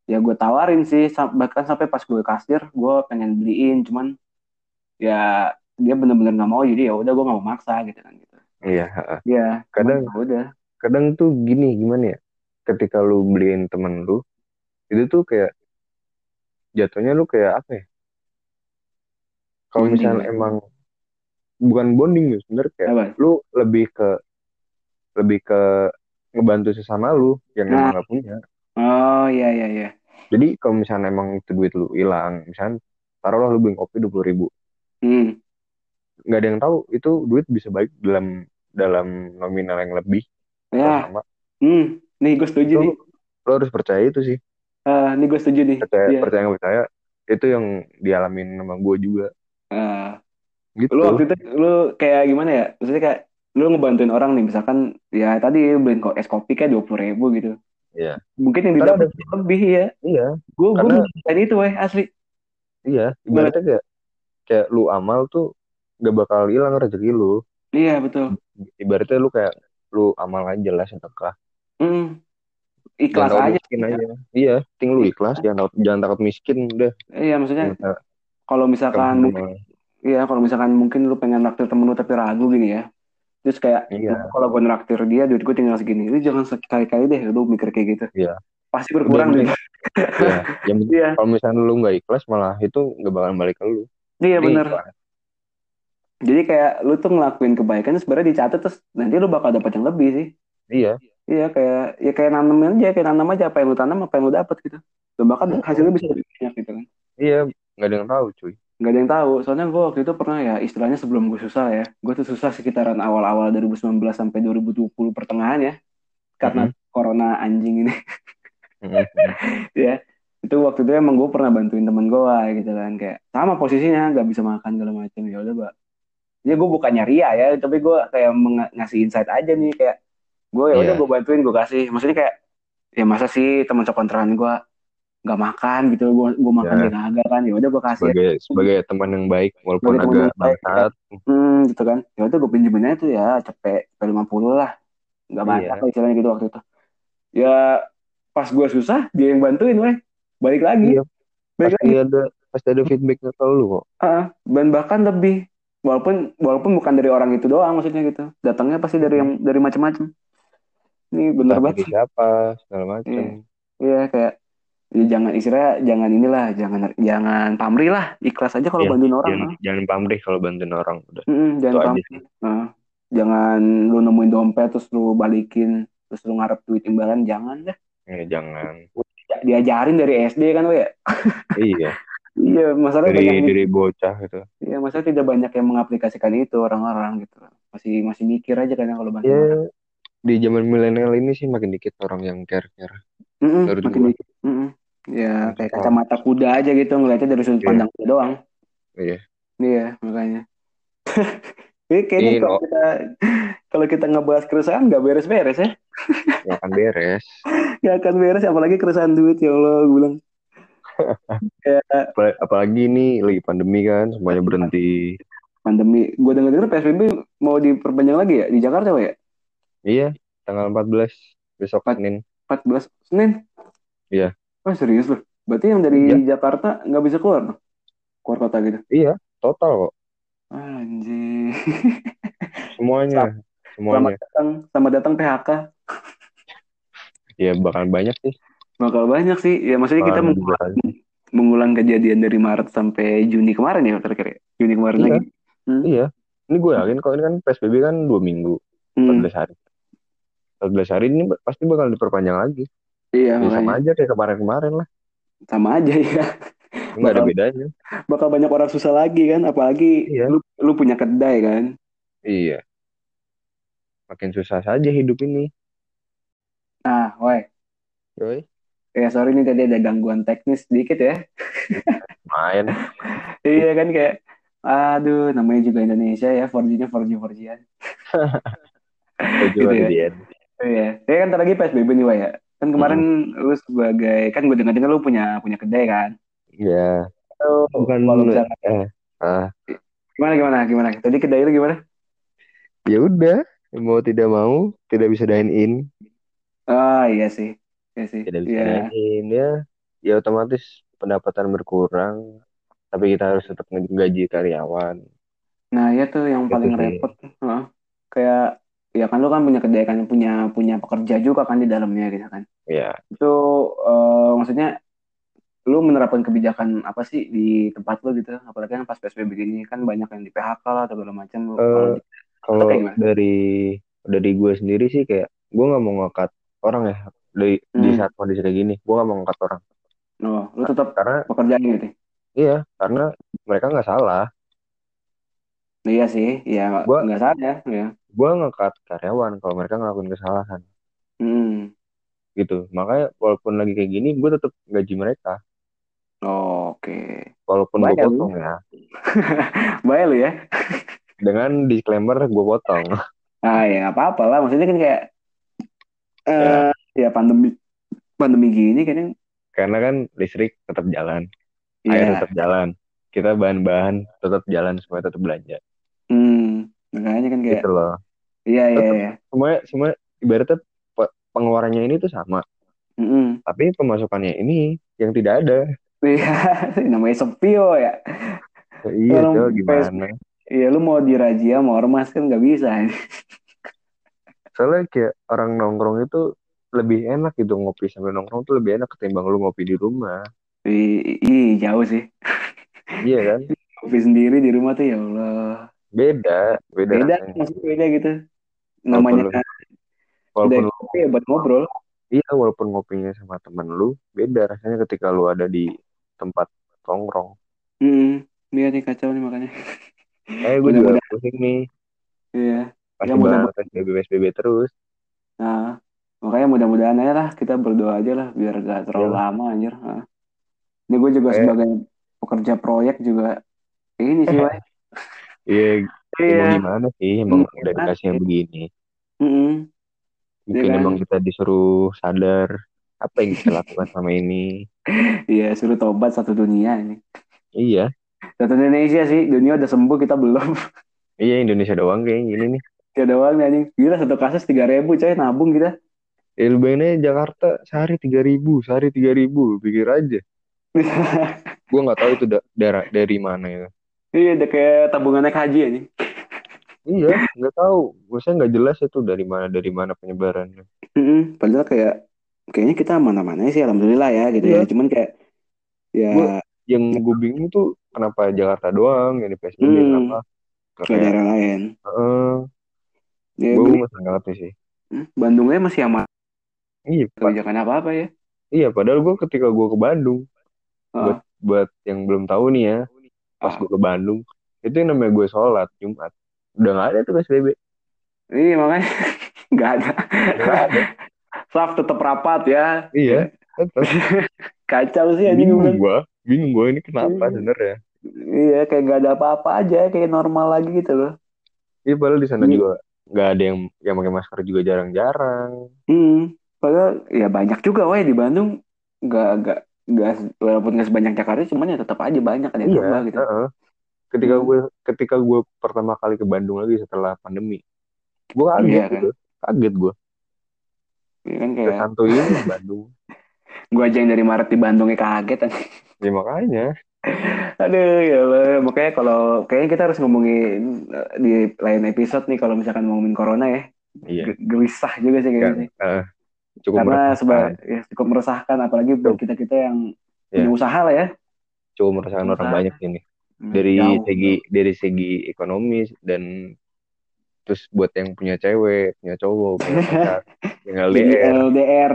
ya gue tawarin sih bahkan sampai pas gue kasir gue pengen beliin cuman ya dia bener-bener nggak mau jadi ya udah gue nggak mau maksa gitu kan gitu Iya, heeh. ya Kadang- ya udah Kadang tuh gini gimana ya? Ketika lu beliin temen lu, itu tuh kayak jatuhnya lu kayak apa ya? Kalau misalnya ya? emang bukan bonding ya sebenarnya kayak apa lu lebih ke lebih ke ngebantu sesama lu yang Nah. emang gak punya. oh iya iya iya Jadi kalau misalnya emang itu duit lu hilang, misalnya taruhlah lu beli kopi dua puluh ribu, hmm nggak ada yang tahu itu duit bisa balik dalam dalam nominal yang lebih ya sama. hmm nih gue setuju Itu nih lo harus percaya itu sih, Ah, nih gue setuju nih percaya Iya. percaya nggak percaya itu yang dialamin sama gue juga Ah. gitu. lu waktu itu lu kayak gimana ya maksudnya kayak lu ngebantuin orang nih misalkan ya tadi beliin kok es kopi kayak dua puluh ribu gitu Iya. mungkin yang didapat lebih ya Iya, gue gue itu weh asli iya. Ibaratnya kayak kayak lu amal tuh gak bakal hilang rezeki lu. iya betul Ibaratnya lu kayak lu amal aja lah sedekah. Hmm. ikhlas Jangan aja miskin aja. Iya, penting lu ikhlas, jangan takut jangan takut miskin udah. iya maksudnya kalau misalkan mungkin iya kalau misalkan mungkin lu pengen naktir temen lu tapi ragu gini ya terus kayak Iya. kalau gue naktir dia duit gue tinggal segini lu jangan sekali-kali deh lu mikir kayak gitu Iya. pasti berkurang deh Iya, yang penting iya kalau misalnya lu nggak ikhlas malah itu nggak bakalan balik ke lu. iya bener jadi kayak lu tuh ngelakuin kebaikan sebenarnya dicatat terus nanti lu bakal dapat yang lebih sih Iya, Iya kayak ya kayak nanam aja kayak nanam aja apa yang lu tanam apa yang lu dapat gitu. Dan bahkan hasilnya bisa lebih banyak gitu kan. iya, nggak ada yang tahu cuy. Gak ada yang tahu. Soalnya gue waktu itu pernah ya istilahnya sebelum gue susah ya. Gue tuh susah sekitaran awal-awal 2019 sampai 2020 pertengahan ya. Karena corona anjing ini Mm-mm. ya. Itu waktu itu emang gue pernah bantuin temen gue gitu kan kayak sama posisinya nggak bisa makan segala macam ya udah. Ya gue bukannya ria ya, tapi gue kayak meng- ngasih insight aja nih kayak gue ya udah Iya. gue bantuin gue kasih. Maksudnya kayak ya masa sih teman sekontrakan gue nggak makan gitu, gue gue makan Ya. dia kagak kan, ya udah gue kasih. Sebagai sebagai teman yang baik walaupun Sebagai agak bangsat. Hmm, gitu kan. Ya udah gue pinjemin aja tuh ya cepet cepet 50 lah. Nggak banyak Iya. lah istilahnya gitu waktu itu. Ya pas gue susah dia yang bantuin weh. Balik lagi. Iya, Balik pasti lagi. ada pasti ada feedback ke lu kok. Ah, dan bahkan lebih. Walaupun walaupun bukan dari orang itu doang maksudnya gitu. Datangnya pasti dari yang dari macam-macam. Ini bener Entah banget. siapa segala macam. Iya. Iya kayak ya jangan istilahnya jangan inilah jangan jangan pamrih lah ikhlas aja kalau Iya, bantuin orang Jangan, ah. jangan pamrih kalau bantuin orang udah. Mm-mm, Itu jangan pamrih. Nah, jangan lu nemuin dompet terus lu balikin terus lu ngarep duit imbalan jangan deh Ya, jangan. Diajarin dari SD kan we ya iya, iya masalah dari banyak dari bocah gitu. iya masalah tidak banyak yang mengaplikasikan itu orang-orang gitu masih masih mikir aja kan kalau Ya, orang di zaman milenial ini sih makin dikit orang yang care-care. Mm-mm, menurut makin dikit. Mm-mm. ya Menurut kayak kacamata kuda aja gitu ngeliatnya dari sudut Iya. pandang kuda doang Iya. iya makanya Ini kayaknya Ini kalau no- kita kalau kita ngebahas keresahan nggak beres-beres ya nggak akan beres. nggak akan beres apalagi keresahan duit ya Allah gue bilang Apal- Apalagi ini lagi pandemi kan, semuanya berhenti. pandemi gue denger-denger PSBB mau diperpanjang lagi ya di Jakarta ya Iya, tanggal 14 besok Empat- Senin. 14 Senin. Iya. Oh serius loh. Berarti yang dari Jakarta nggak bisa keluar? Keluar kota gitu. Iya, total kok. Anjir. Semuanya, Selamat semuanya. datang, selamat datang PHK. Ya bakal banyak sih. Bakal banyak sih. Ya maksudnya kita mengulang, banyak. mengulang kejadian dari Maret sampai Juni kemarin ya kira-kira. Juni kemarin Iya. lagi. Hmm. Iya. Ini gue yakin kok ini kan PSBB kan dua minggu, Hmm. 14 hari. 14 hari ini pasti bakal diperpanjang lagi. Iya Ya, sama aja kayak kemarin-kemarin lah. Sama aja ya. Nggak ada bedanya. Bakal banyak orang susah lagi kan. Apalagi Iya. lu, lu punya kedai kan. Iya. Makin susah saja hidup ini. Nah, woi. Yoi. Ya sorry nih tadi ada gangguan teknis sedikit ya. Main. Iya kan kayak aduh namanya juga Indonesia ya 4G-nya 4G 4G-an. Gitu Gitu ya. ya. Iya. Ya kan lagi PSBB nih Wak ya. Kan kemarin lu sebagai kan gue dengar-dengar lu punya punya kedai kan. Ya. Lu Bukan kalau misalnya eh ah gimana gimana gimana? Tadi kedai lu gimana? ya udah mau tidak mau tidak bisa dine in Ah iya sih. Iya sih. tidak bisa Iya. in ya ya otomatis pendapatan berkurang tapi kita harus tetap menggaji karyawan Nah, ya tuh yang Itu paling sih. repot. Heeh. Kayak ya kan lu kan punya kedai kan punya punya pekerja juga kan di dalamnya gitu kan. ya Itu eh, maksudnya lu menerapkan kebijakan apa sih di tempat lu gitu? Apalagi kan pas PSBB gini kan banyak yang di PHK lah atau segala macam. Lu Eh, kalau dari dari gue sendiri sih kayak gue nggak mau ngangkat orang ya di di Hmm. saat kondisi kayak gini gue nggak mau ngangkat orang oh, lu tetap karena pekerjaan gitu. iya karena mereka nggak salah iya sih, ya Gua- nggak salah ya. ya. gue ngangkat karyawan kalau mereka ngelakuin kesalahan Hmm. gitu makanya walaupun lagi kayak gini gue tetap gaji mereka Oh, Oke. walaupun gue Bayar potong ya Baik lu ya. dengan disclaimer gue potong Ah ya nggak apa-apa lah. Maksudnya kan kayak eh ya pandemi pandemi gini kan karena kan listrik tetap jalan air ya tetap jalan. Kita bahan-bahan tetap jalan semua tetap belanja. Hmm, makanya kan kayak gitu loh. Iya iya iya. semuanya semua ibaratnya pe- pengeluarannya ini tuh sama. Mm-mm. tapi pemasukannya ini yang tidak ada. Iya, namanya sepio ya. iya Orang tuh gimana? Iya, lu mau dirajia mau ormas kan nggak bisa. soalnya kayak orang nongkrong itu lebih enak gitu ngopi sambil nongkrong tuh lebih enak ketimbang lu ngopi di rumah Ih, jauh sih. iya kan Kopi sendiri di rumah tuh ya Allah. beda beda, Beda, rasanya. maksudnya beda gitu. Namanya walaupun kedai lu, kopi ya buat ngobrol. iya walaupun ngopinya sama temen lu beda rasanya ketika lu ada di tempat nongkrong Hmm, iya nih kacau nih makanya. eh gue juga pusing nih Iya. pasti Ya, mudah- bahas PSBB PSBB terus Nah, makanya mudah-mudahan aja lah kita berdoa aja lah biar gak terlalu Iyalah. lama anjir. Nah. Ini gue juga Kayak- sebagai pekerja proyek juga ini sih, iya ya Iya. mau gimana sih emang Iya, udah dikasih yang begini Mm-mm. mungkin kan? emang kita disuruh sadar apa yang kita lakukan sama ini Iya, suruh tobat satu dunia ini. iya Satu Indonesia sih, dunia udah sembuh kita belum. iya Indonesia doang kayak gini nih Tidak doang nih anjing. Gila satu kasus 3000 coy nabung kita. Ya lu bayangin aja Jakarta sehari tiga ribu sehari tiga ribu pikir aja gua nggak tahu itu da- daerah dari mana ya iya, udah kayak tabungan naik haji anjing. iya nggak tahu maksudnya nggak jelas itu dari mana dari mana penyebarannya Mm-mm. Padahal kayak kayaknya kita mana-mana sih alhamdulillah ya gitu Iya. ya. Cuman kayak ya Gua- yang gue bingung tuh kenapa Jakarta doang yang di PSBB Hmm. kenapa ke daerah lain. Heeh, Ya, gue masih nggak ngerti sih Hmm, Bandungnya masih aman iya kebijakan apa-apa ya. iya padahal gue ketika gue ke Bandung Ah. buat buat yang belum tahu nih ya pas Ah. gue ke Bandung itu yang namanya gue sholat Jumat udah nggak ada tuh PSBB Iya makanya nggak ada. nggak ada Saf tetap rapat ya. iya tetep. Kacau sih anjing gue gue bingung gue ini kenapa Iya. sebenarnya Iya kayak nggak ada apa-apa aja kayak normal lagi gitu loh. iya padahal di sana Iya. juga nggak ada yang yang pakai masker juga jarang-jarang Hmm. Padahal ya banyak juga wah di Bandung nggak nggak nggak walaupun nggak sebanyak Jakarta cuman ya tetap aja banyak ada yang iya nambah gitu. heeh. ketika Hmm. gue ketika gue pertama kali ke Bandung lagi setelah pandemi gue kaget Iya, kan? gitu kaget gue Ya kan kayak Bandung. gue aja yang dari Maret di Bandungnya kaget. Ya makanya. Aduh ya Allah. Makanya kalau kayaknya kita harus ngomongin eh, di lain episode nih kalau misalkan ngomongin corona ya. Iya. Ge- Gelisah juga sih kayaknya Kan, sih. Cukup Karena meresahkan. seba ya, cukup meresahkan apalagi buat Cukup. kita-kita yang Ya. punya usaha lah ya. cukup meresahkan orang Usaha. banyak ini. Dari Jauh. segi dari segi ekonomis dan terus buat yang punya cewek, punya cowok, punya pacar, yang LDR, LDR.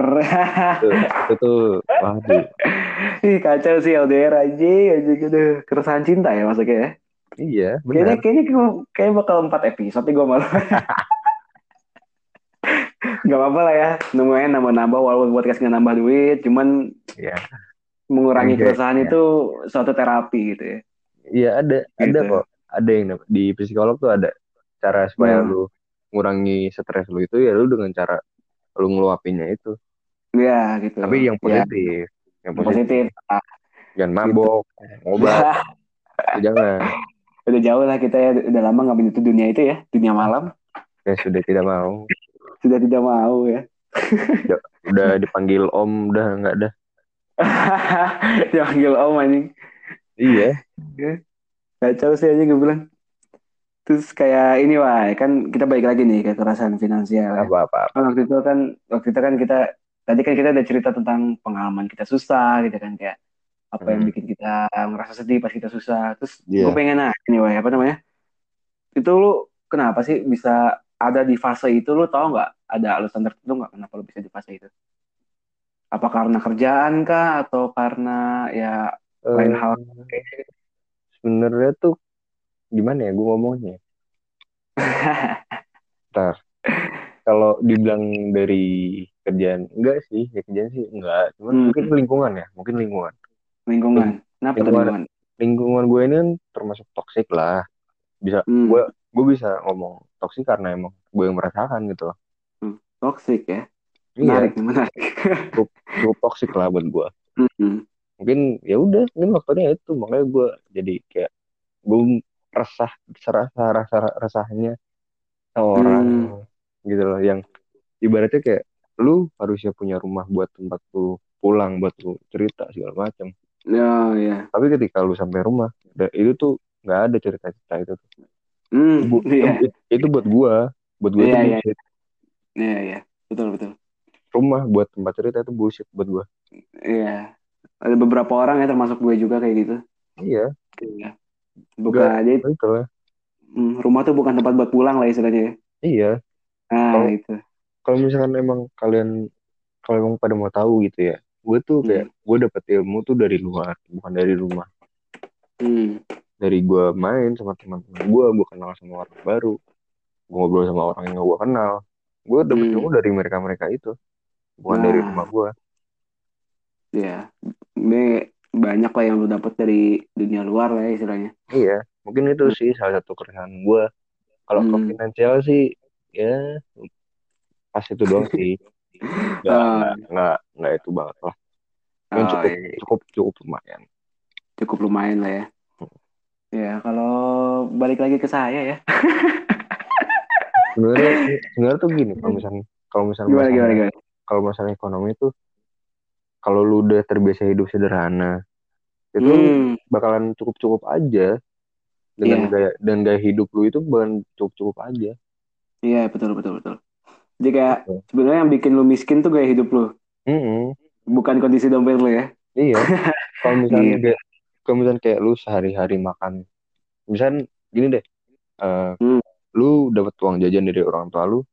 itu, itu tuh waduh. Ih kacau sih LDR aja aja gitu. Keresahan cinta ya maksudnya ya. Iya, Kayaknya benar. kayaknya gua- kayak bakal empat episode nih gue malu. Gak apa-apa lah ya, nemuin nambah-nambah walaupun podcast nggak nambah duit, cuman Iya. mengurangi Oke, keresahan ya. itu suatu terapi gitu ya. Iya, ada ada Gitu. kok. Ada yang di psikolog tuh ada cara supaya Hmm. lu ngurangi stres lu itu ya lu dengan cara lu ngeluapinnya itu. Ya gitu. Tapi yang Ya, positif, yang yang positif. positif. Ah, Jangan mabok, ngobat, itu jangan. udah jauh lah kita ya, udah lama nggak menyentuh dunia itu ya, dunia malam. Ya sudah tidak mau. Sudah tidak mau ya. Udah dipanggil om, udah nggak ada. Dipanggil om anjing. Iya. Kacau sih aja gue bilang. Terus kayak ini wah kan kita balik lagi nih ke kekerasan finansial. ya. Apa-apa. Kan waktu itu kan waktu itu kan kita tadi kan kita ada cerita tentang pengalaman kita susah gitu kan kayak apa yang Hmm. bikin kita ngerasa sedih pas kita susah. Terus Iya. gue pengen nanya nih wah apa namanya? Itu lu kenapa sih bisa ada di fase itu lu tahu nggak ada alasan tertentu nggak kenapa lu bisa di fase itu? Apa karena kerjaan kah atau karena ya lain Eh, hal? Sebenarnya tuh gimana ya gue ngomongnya? Ntar. Kalau dibilang dari kerjaan enggak sih, ya kerjaan sih enggak. Cuman Hmm. mungkin lingkungan ya, mungkin lingkungan. lingkungan. Kenapa Lingkungan. lingkungan? Lingkungan gue ini kan termasuk toksik lah. Bisa Hmm, gue gue bisa ngomong toksik karena emang gue yang merasakan gitu loh. toxic ya. Iya, Menarik, menarik. cukup toksik lah buat gue. Hmm. Mungkin ya udah, mungkin faktornya itu makanya gue jadi kayak gue resah, serasa rasa resahnya sama orang gitu loh yang ibaratnya kayak lu harusnya punya rumah buat tempat lu pulang buat lu cerita segala macam Ya, ya. tapi ketika lu sampai rumah itu tuh nggak ada cerita-cerita itu tuh. Hmm, Bu- iya. itu, itu buat gua buat gua Iya, itu iya. bullshit Iya, iya. Betul, betul. rumah buat tempat cerita itu bullshit buat gua Iya. Ada beberapa orang ya termasuk gue juga kayak gitu. iya Iya. Bukan jadi itu lah hmm, rumah tuh bukan tempat buat pulang lah istilahnya. ya. iya Nah, Kalau- itu. kalau misalkan emang kalian kalau emang pada mau tahu gitu ya gue tuh kayak gue dapet ilmu tuh dari luar bukan dari rumah Hmm. Dari gue main sama teman-teman gue gue kenal sama orang baru gue ngobrol sama orang yang gue kenal gue dapet Hmm. ilmu dari mereka mereka itu bukan dari Nah. rumah gue Iya. Ini banyak lah yang lu dapat dari dunia luar lah ya istilahnya. iya mungkin itu sih salah satu keresahan gue kalau ke Hmm. finansial sih ya pas itu doang sih nggak Ah. nggak nggak itu banget lah Oh, cukup iya. cukup cukup lumayan Cukup lumayan lah ya. Ya, kalau balik lagi ke saya ya. sebenarnya sebenarnya tuh gini kalau misalnya kalau misalnya Gimana, masalah- gimana, gimana? kalau masalah ekonomi tuh kalau lu udah terbiasa hidup sederhana itu Hmm. bakalan cukup-cukup aja dengan Iya. gaya dan gaya hidup lu itu bakalan cukup-cukup aja. Iya, betul, betul, betul. Jadi kayak Betul. sebenarnya yang bikin lu miskin tuh gaya hidup lu, Mm-mm. bukan kondisi dompet lu ya. Iya. Kalau misalnya kayak kalau misalnya kayak lu sehari-hari makan, misalnya gini deh, eh, Hmm. lu dapat uang jajan dari orang tua lu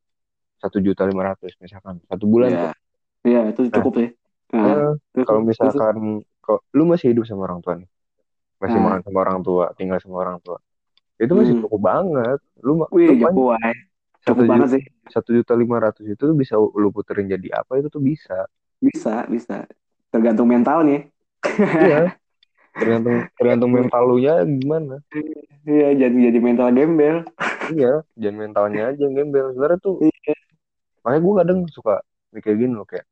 satu juta lima ratus misalkan satu bulan Iya. tuh. Iya, itu cukup sih. Nah, Eh, terus- kalau misalkan kok lu masih hidup sama orang tua nih, masih Nah. makan sama orang tua, tinggal sama orang tua, itu masih Hmm. cukup banget. Lu, Wih, jago wae. satu Cukup juta, banget sih. satu juta lima ratus itu tuh bisa lu puterin jadi apa itu tuh bisa. Bisa, bisa. Tergantung mental nih. Iya. Tergantung tergantung mental lu nya gimana. Iya, jadi jadi mental gembel. Iya, jangan mentalnya aja yang gembel. Sebenarnya tuh Iya. makanya gue kadang suka mikir gini loh kayak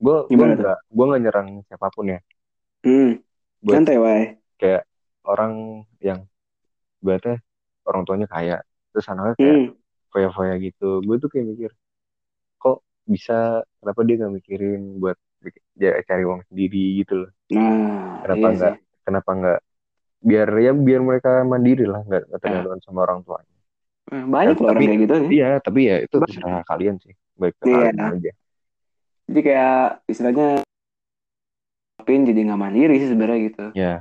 gue gue nggak gue nggak nyerang siapa pun ya Hmm. Buat- Santai wae. kayak orang yang berarti orang tuanya kaya terus anaknya kayak Hmm. foya-foya gitu gue tuh kayak mikir kok bisa kenapa dia nggak mikirin buat ya, cari uang sendiri gitu loh Nah, kenapa iya nggak sih. kenapa nggak biar ya biar mereka mandiri lah nggak nggak tergantung sama orang tuanya Eh, Banyak loh orang kayak gitu nih. iya tapi ya itu Banyak. terserah kalian sih baik ke Iya. kalian aja Jadi kayak istilahnya pin jadi nggak mandiri sih sebenarnya gitu. ya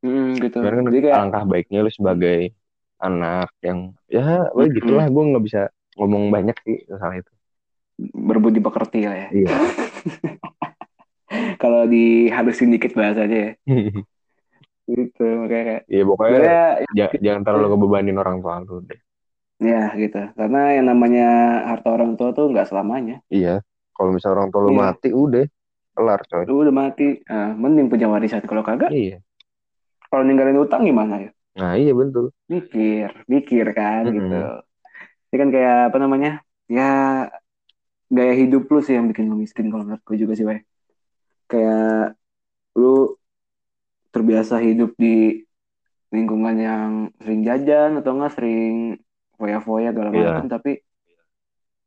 Hmm, gitu. Kan Jadi kayak alangkah baiknya lu sebagai anak yang ya wah Mm-mm. gitulah gue nggak bisa ngomong banyak sih soal itu berbudi pekerti lah ya. iya Kalau dihalusin dikit bahasanya ya. Gitu. Makanya kayak Iya pokoknya sebenarnya ja- jangan terlalu ngebebanin orang tua lu deh ya gitu. Karena yang namanya harta orang tua tuh nggak selamanya. iya kalau misalnya orang tua lu Iya. mati udah kelar coy Lu udah mati, ah, mending punya warisan. Kalau kagak, iya kalau ninggalin utang gimana ya? nah iya betul Mikir, mikir kan Mm-mm. gitu. Ini kan kayak apa namanya? Ya gaya hidup lu sih yang bikin lu miskin kalau menurut gue juga sih, Wei. Kayak lu terbiasa hidup di lingkungan yang sering jajan atau enggak sering foya-foya segala Iya. macam tapi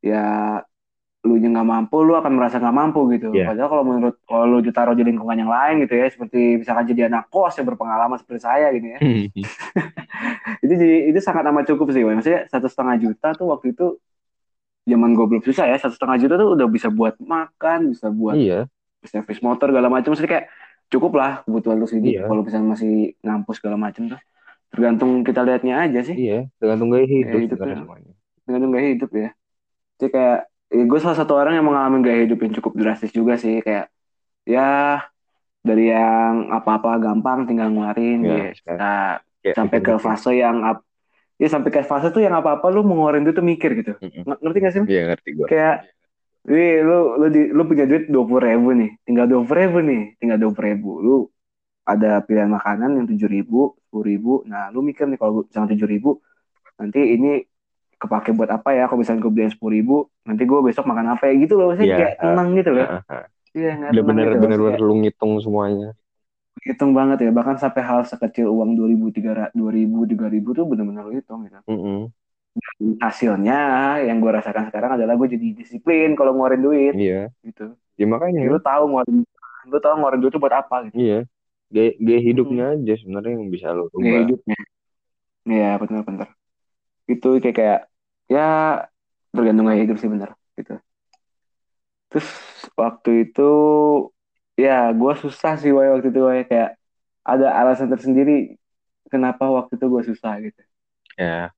ya lu nya nggak mampu lu akan merasa nggak mampu gitu Iya. padahal kalau menurut kalau lu ditaruh di lingkungan yang lain gitu ya seperti misalkan jadi anak kos yang berpengalaman seperti saya gini ya itu jadi itu sangat amat cukup sih Wei. maksudnya satu setengah juta tuh waktu itu zaman gue belum susah ya satu setengah juta tuh udah bisa buat makan bisa buat iya servis motor segala macam maksudnya kayak cukup lah kebutuhan lu hidup Iya. kalau misalnya masih ngampus segala macam tuh tergantung kita lihatnya aja sih iya tergantung gaya hidup Gaya hidup tuh. semuanya tergantung gaya hidup ya jadi kayak ya gue salah satu orang yang mengalami gaya hidup yang cukup drastis juga sih kayak ya dari yang apa-apa gampang tinggal ngeluarin Ya, ya, sekarang. Nah, Kayak sampai ke mikir-mikir. fase yang ap, ya sampai ke fase tuh yang apa-apa lu mau ngeluarin duit tuh mikir gitu Mm-mm. Ng- ngerti gak sih iya ngerti gue kayak Wih, lu lu di, lu punya duit dua puluh ribu nih, tinggal dua puluh ribu nih, tinggal dua puluh ribu. Lu ada pilihan makanan yang tujuh ribu, sepuluh ribu. Nah, lu mikir nih kalau misalnya tujuh ribu, nanti ini kepake buat apa ya? Kalau misalnya gue beliin sepuluh ribu, nanti gue besok makan apa ya gitu loh. Maksudnya Iya, kayak tenang gitu loh. Iya, nggak udah tenang bener gitu loh. bener bener lu ngitung semuanya hitung banget ya. Bahkan sampai hal sekecil uang dua ribu, tiga ribu, tiga ribu tuh bener-bener lu hitung gitu. Mm-mm. Hasilnya yang gue rasakan sekarang adalah gue jadi disiplin kalau ngeluarin duit iya gitu. ya makanya Lu tahu ngeluarin, lu tahu ngeluarin duit itu buat apa gitu. iya gaya, gaya hidupnya aja sebenarnya yang bisa lu Gaya rubah hidupnya. Iya benar-benar. Itu kayak kayak ya tergantung gaya hidup sih bener gitu. Terus waktu itu ya gue susah sih Woy, waktu itu Woy. kayak ada alasan tersendiri kenapa waktu itu gue susah gitu. ya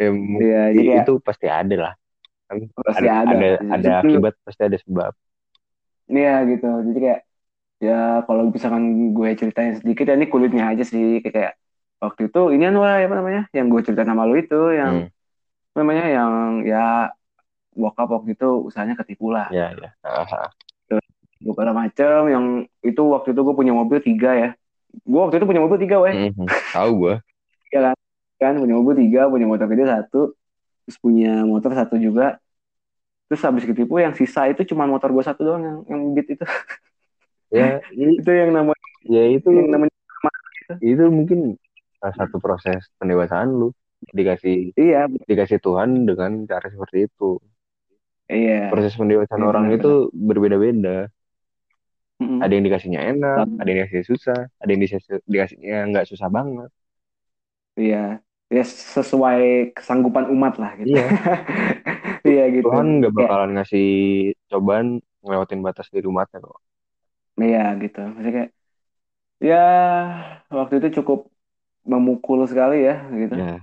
ya Iya jadi kayak itu pasti ada lah. Kan pasti ada ada. ada ada akibat pasti ada sebab. Iya gitu. Jadi kayak ya kalau misalkan gue ceritain sedikit ya ini kulitnya aja sih. Kayak, waktu itu ini Woy, apa namanya yang gue ceritain sama lu itu yang Hmm, namanya yang ya bokap waktu itu usahanya ketipu lah. Ya ya Ah, segala macem yang itu waktu itu gue punya mobil tiga ya. Gue waktu itu punya mobil tiga weh. Mhm. tahu gue kan punya mobil tiga punya motor gede satu terus punya motor satu juga. Terus habis ketipu yang sisa itu cuma motor gue satu doang yang yang beat itu. Ya itu yang namanya ya itu. yang namanya itu. Mungkin salah satu proses pendewasaan lu. Dikasih iya. dikasih Tuhan dengan cara seperti itu. Iya. Proses pendewasaan Iya, orang benar, itu berbeda-beda. Mm-mm. ada yang dikasihnya enak Benar. ada yang dikasih susah ada yang dikasih dikasihnya nggak susah banget. Iya ya sesuai kesanggupan umat lah gitu iya iya gitu Tuhan nggak Kayak- bakalan ngasih cobaan ngelewatin batas di rumahnya kok Iya gitu. Maksudnya kayak ya waktu itu cukup memukul sekali ya gitu. ya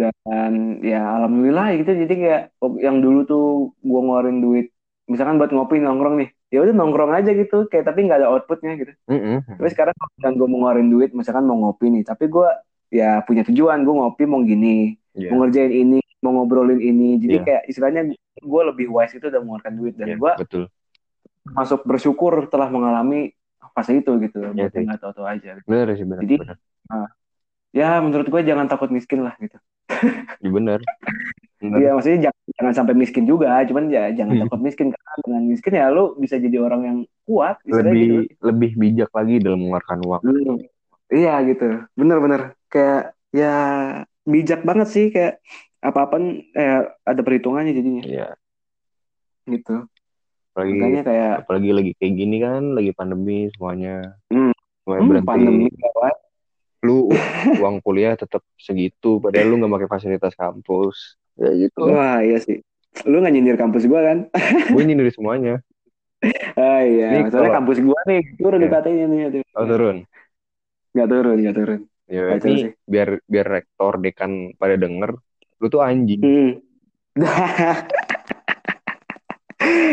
Dan ya alhamdulillah gitu. Jadi kayak oh, yang dulu tuh gua ngeluarin duit misalkan buat ngopi nongkrong nih. Ya udah nongkrong aja gitu kayak tapi nggak ada outputnya gitu. Mm-mm. Tapi sekarang kalau gua mau ngeluarin duit misalkan mau ngopi nih, tapi gua ya punya tujuan gua ngopi mau gini, Iya. mau ngerjain ini, mau ngobrolin ini. Jadi Iya. kayak istilahnya gua lebih wise itu udah mengeluarkan duit dan Iya, gua betul masuk bersyukur telah mengalami fase itu gitu Iya buat sih. yang nggak tahu-tahu aja bener sih bener Jadi- bener ya menurut gue jangan takut miskin lah gitu Iya, bener Iya maksudnya jangan, jangan sampai miskin juga cuman ya jangan Hmm. takut miskin karena dengan miskin ya lu bisa jadi orang yang kuat lebih gitu lebih bijak lagi dalam mengeluarkan uang Hmm. Iya gitu. Bener-bener kayak ya bijak banget sih. Kayak apa-apa eh, ada perhitungannya jadinya. Iya. gitu. Apalagi makanya kayak apalagi lagi kayak gini kan lagi pandemi semuanya. Hmm, semuanya hmm, berhenti. pandemi gawat. lu uang kuliah tetap segitu padahal lu nggak pakai fasilitas kampus. Ya gitu. Wah iya sih. Lu nggak nyindir kampus gua kan? Gue nyindir semuanya. Ah iya. Nih, soalnya kalau- kampus gua nih turun Ya. dikatanya nih aduh. oh turun nggak turun nggak turun ya Kacau ini sih. biar biar rektor dekan pada denger lu tuh anjing Hmm.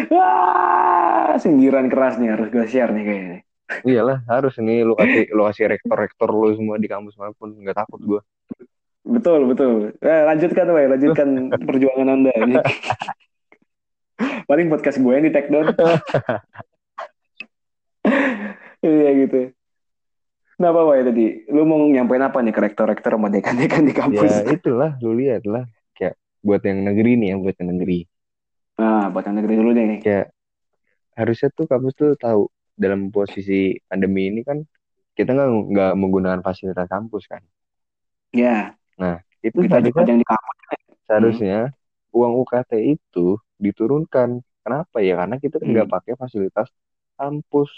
Wah, sindiran keras nih harus gue share nih kayaknya. iyalah harus nih lu kasih lu kasih rektor rektor lu semua di kampus mana pun nggak takut gue Betul, betul. Eh, lanjutkan, Wei. Lanjutkan perjuangan Anda ini. Paling podcast gue yang di take down. iya gitu. Kenapa, Wei, tadi? Lu mau nyampein apa nih ke rektor-rektor sama dekan-dekan di kampus? ya itulah lu lihat lah kayak buat yang negeri nih ya buat yang negeri Nah, buat yang negeri dulu nih. kayak harusnya tuh kampus tuh tahu dalam posisi pandemi ini kan kita nggak nggak menggunakan fasilitas kampus kan Ya, itu kita seharusnya yang di kampus. seharusnya uang UKT itu diturunkan kenapa ya karena kita Hmm. nggak pakai fasilitas kampus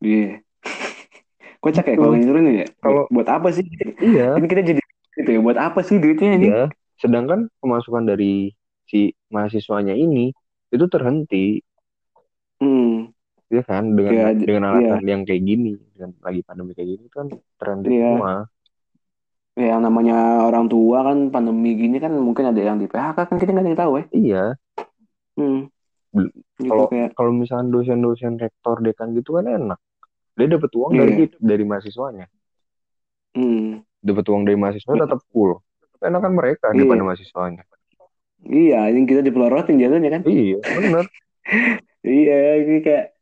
Iya. Kocak ya Betul. kalau ini turun ya? Kalau- buat apa sih? iya Ini kita jadi gitu ya. Buat apa sih duitnya ini? ya sedangkan pemasukan dari si mahasiswanya ini itu terhenti Hmm. ya kan dengan Iya, dengan iya. alasan yang kayak gini dengan lagi pandemi kayak gini kan terhenti Iya. semua Ya, yang namanya orang tua kan pandemi gini kan mungkin ada yang di PHK kan kita nggak ada yang tahu ya. iya Hmm. Bel- Gitu kalau- kayak kalau misalkan dosen-dosen rektor dekan gitu kan enak dia dapat uang Iya. dari dari mahasiswanya hmm. dapat uang dari mahasiswa tetap full enak kan mereka Iya. daripada mahasiswanya Iya, ini kita dipelorotin jatuhnya kan. iya bener Iya, ini kayak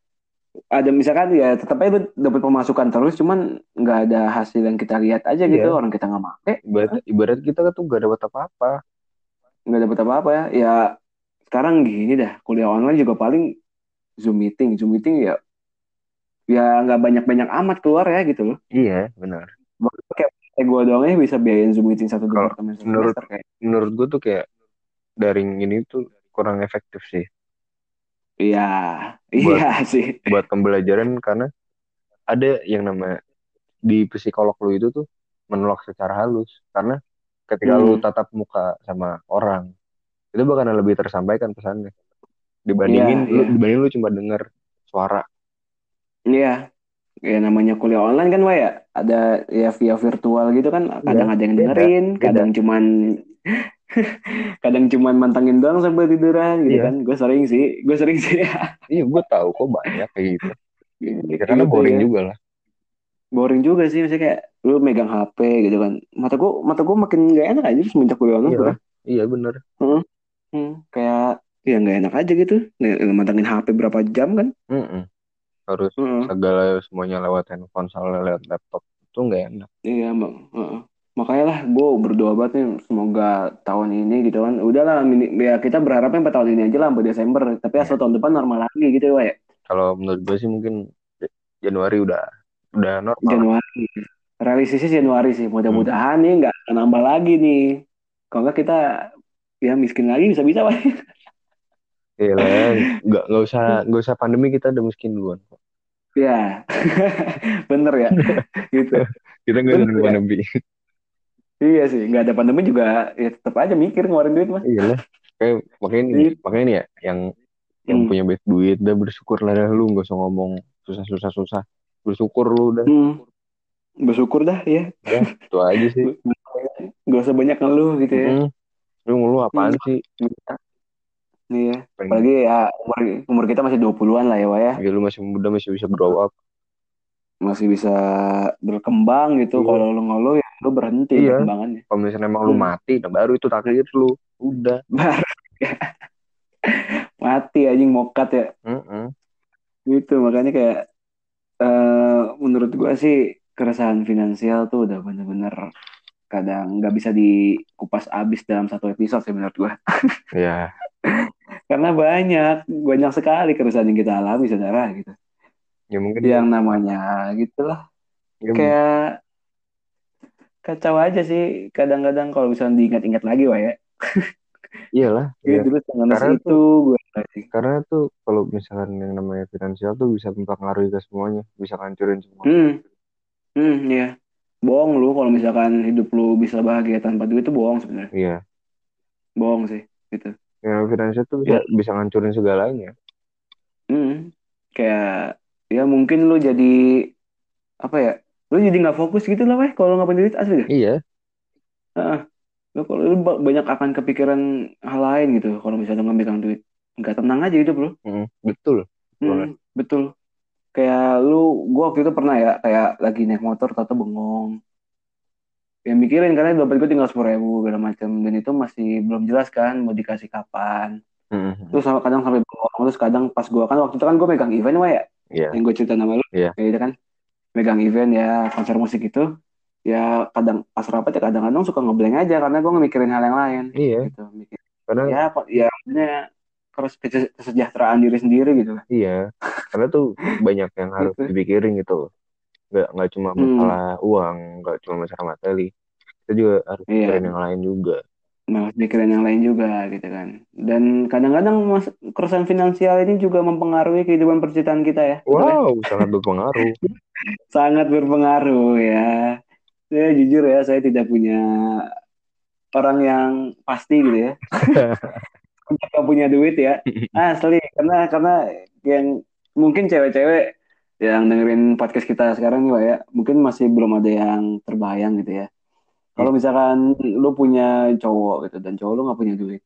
ada misalkan ya tetap aja dapat pemasukan terus cuman nggak ada hasil yang kita lihat aja gitu Iya. orang kita nggak make ibarat ibarat kita tuh gak dapat apa-apa nggak dapat apa-apa ya ya sekarang gini dah kuliah online juga paling zoom meeting zoom meeting ya ya nggak banyak-banyak amat keluar ya gitu loh. Iya benar. Kayak gue doangnya bisa biayain zoom meeting satu Kalau departemen menurut- semester kayak. menurut gue tuh kayak daring ini tuh kurang efektif sih. Iya Buat- iya sih. buat pembelajaran karena ada yang namanya di psikolog lu itu tuh menolak secara halus. Karena ketika lu Hmm. tatap muka sama orang itu bakalan lebih tersampaikan pesannya. Dibandingin Iya, lu iya. dibanding lu cuma denger suara iya. Ya namanya kuliah online kan Wak ya? Ada ya via virtual gitu kan kadang ada yang dengerin beda. kadang cuman kadang cuman mantangin doang sampai tiduran gitu Iya. kan. Gue sering sih gue sering sih. Iya gue tahu kok banyak kayak gitu. Karena Gitu boring ya. juga lah. Boring juga sih misalnya kayak lu megang HP gitu kan. Mata gua mata gua makin gak enak aja semenjak kuliah online iya iya bener. Hmm, kayak ya nggak enak aja gitu. Mantengin HP berapa jam kan. Mm-mm. Harus Heeh. segala semuanya lewat handphone sama lewat laptop itu nggak enak. Iya bang Heeh. makanya lah gue berdoa banget nih semoga tahun ini gitu kan. Udahlah ya kita berharapnya empat tahun ini aja lah sampai Desember. Tapi asal tahun depan normal lagi gitu ya kalau menurut gue sih mungkin Januari udah udah normal. Januari. Realistisnya Januari sih. Mudah-mudahan nih nggak nambah lagi nih. Kalau nggak kita ya miskin lagi bisa-bisa Pak. Iya lah, nggak nggak usah nggak usah pandemi kita udah miskin duluan. Ya, bener ya, gitu. Kita nggak nunggu ya. pandemi. Iya sih, nggak ada pandemi juga, ya tetap aja mikir ngeluarin duit mah. Iya lah. Kayak makanya ini, Iya. makanya nih ya yang yang Hmm. punya banyak duit udah bersyukur lah dah lu nggak usah ngomong susah susah susah bersyukur lu udah Hmm. Bersyukur dah ya, itu aja sih. gak usah banyak ngeluh gitu ya. Mm. Lu ngeluh apaan sih? Iya, Pengen, apalagi ya umur umur kita masih 20-an lah ya, Wak ya. ya, lu masih muda masih bisa grow up. Masih bisa berkembang gitu. Iya. Kalau lu ngeluh ya lu berhenti Iya. perkembangannya. Kalau misalnya emang lu Hmm. mati, nah baru itu takdir lu. Udah. Baru mati anjing mokat ya. Mm-mm. Gitu, makanya kayak eh menurut gua sih keresahan finansial tuh udah bener-bener kadang nggak bisa dikupas abis dalam satu episode sih menurut gua. Ya, Karena banyak, banyak sekali keresahan yang kita alami saudara gitu. ya mungkin Yang namanya gitulah ya, kayak kacau aja sih kadang-kadang kalau misalnya diingat-ingat lagi Wak ya. iyalah Iya iya. dulu Karena itu gue karena tuh kalau misalkan yang namanya finansial tuh bisa mempengaruhi ke semuanya bisa ngancurin semua Hmm, hmm, iya. Bohong lu kalau misalkan hidup lu bisa bahagia tanpa duit itu bohong sebenarnya. iya Bohong sih, gitu. Namanya finansial tuh bisa Ya. bisa ngancurin segalanya Hmm, kayak ya mungkin lu jadi apa ya? Lu jadi nggak fokus gitu lah, weh. Kalau nggak punya duit asli deh. iya Heeh. Lu kalau lu ba- banyak akan kepikiran hal lain gitu. Kalau misalnya nggak megang duit, nggak tenang aja hidup lu. Mm, betul Hmm, betul. Kayak lu, gua waktu itu pernah ya, kayak lagi naik motor, tata bengong. Ya mikirin karena dompet gue tinggal sepuluh ribu segala macam dan itu masih belum jelas kan mau dikasih kapan. Mm, Terus sama kadang sampai bengong, terus kadang pas gua kan waktu itu kan gue megang event wah ya, iya. Yang gue cerita nama lu, Iya. kayak gitu kan, megang event ya konser musik itu, ya kadang pas rapat ya kadang-kadang suka ngeblank aja karena gue ngemikirin hal yang lain, iya. Gitu. Mikir, karena ya, kok- ya maksudnya terus kese- kesejahteraan diri sendiri gitu. Iya. Karena tuh banyak yang harus Gitu. dipikirin gitu nggak nggak cuma Hmm. masalah uang nggak cuma masalah materi kita juga harus Iya. pikirin yang lain juga Nah, pikiran yang lain juga gitu kan. Dan kadang-kadang mas keresahan finansial ini juga mempengaruhi kehidupan percintaan kita ya. Wow sangat berpengaruh Sangat berpengaruh ya. Saya jujur ya, saya tidak punya orang yang pasti gitu ya. Untuk gak punya duit ya. Asli, karena karena yang mungkin cewek-cewek yang dengerin podcast kita sekarang nih Wak, ya, mungkin masih belum ada yang terbayang gitu ya. Kalau misalkan lu punya cowok gitu dan cowok lu nggak punya duit,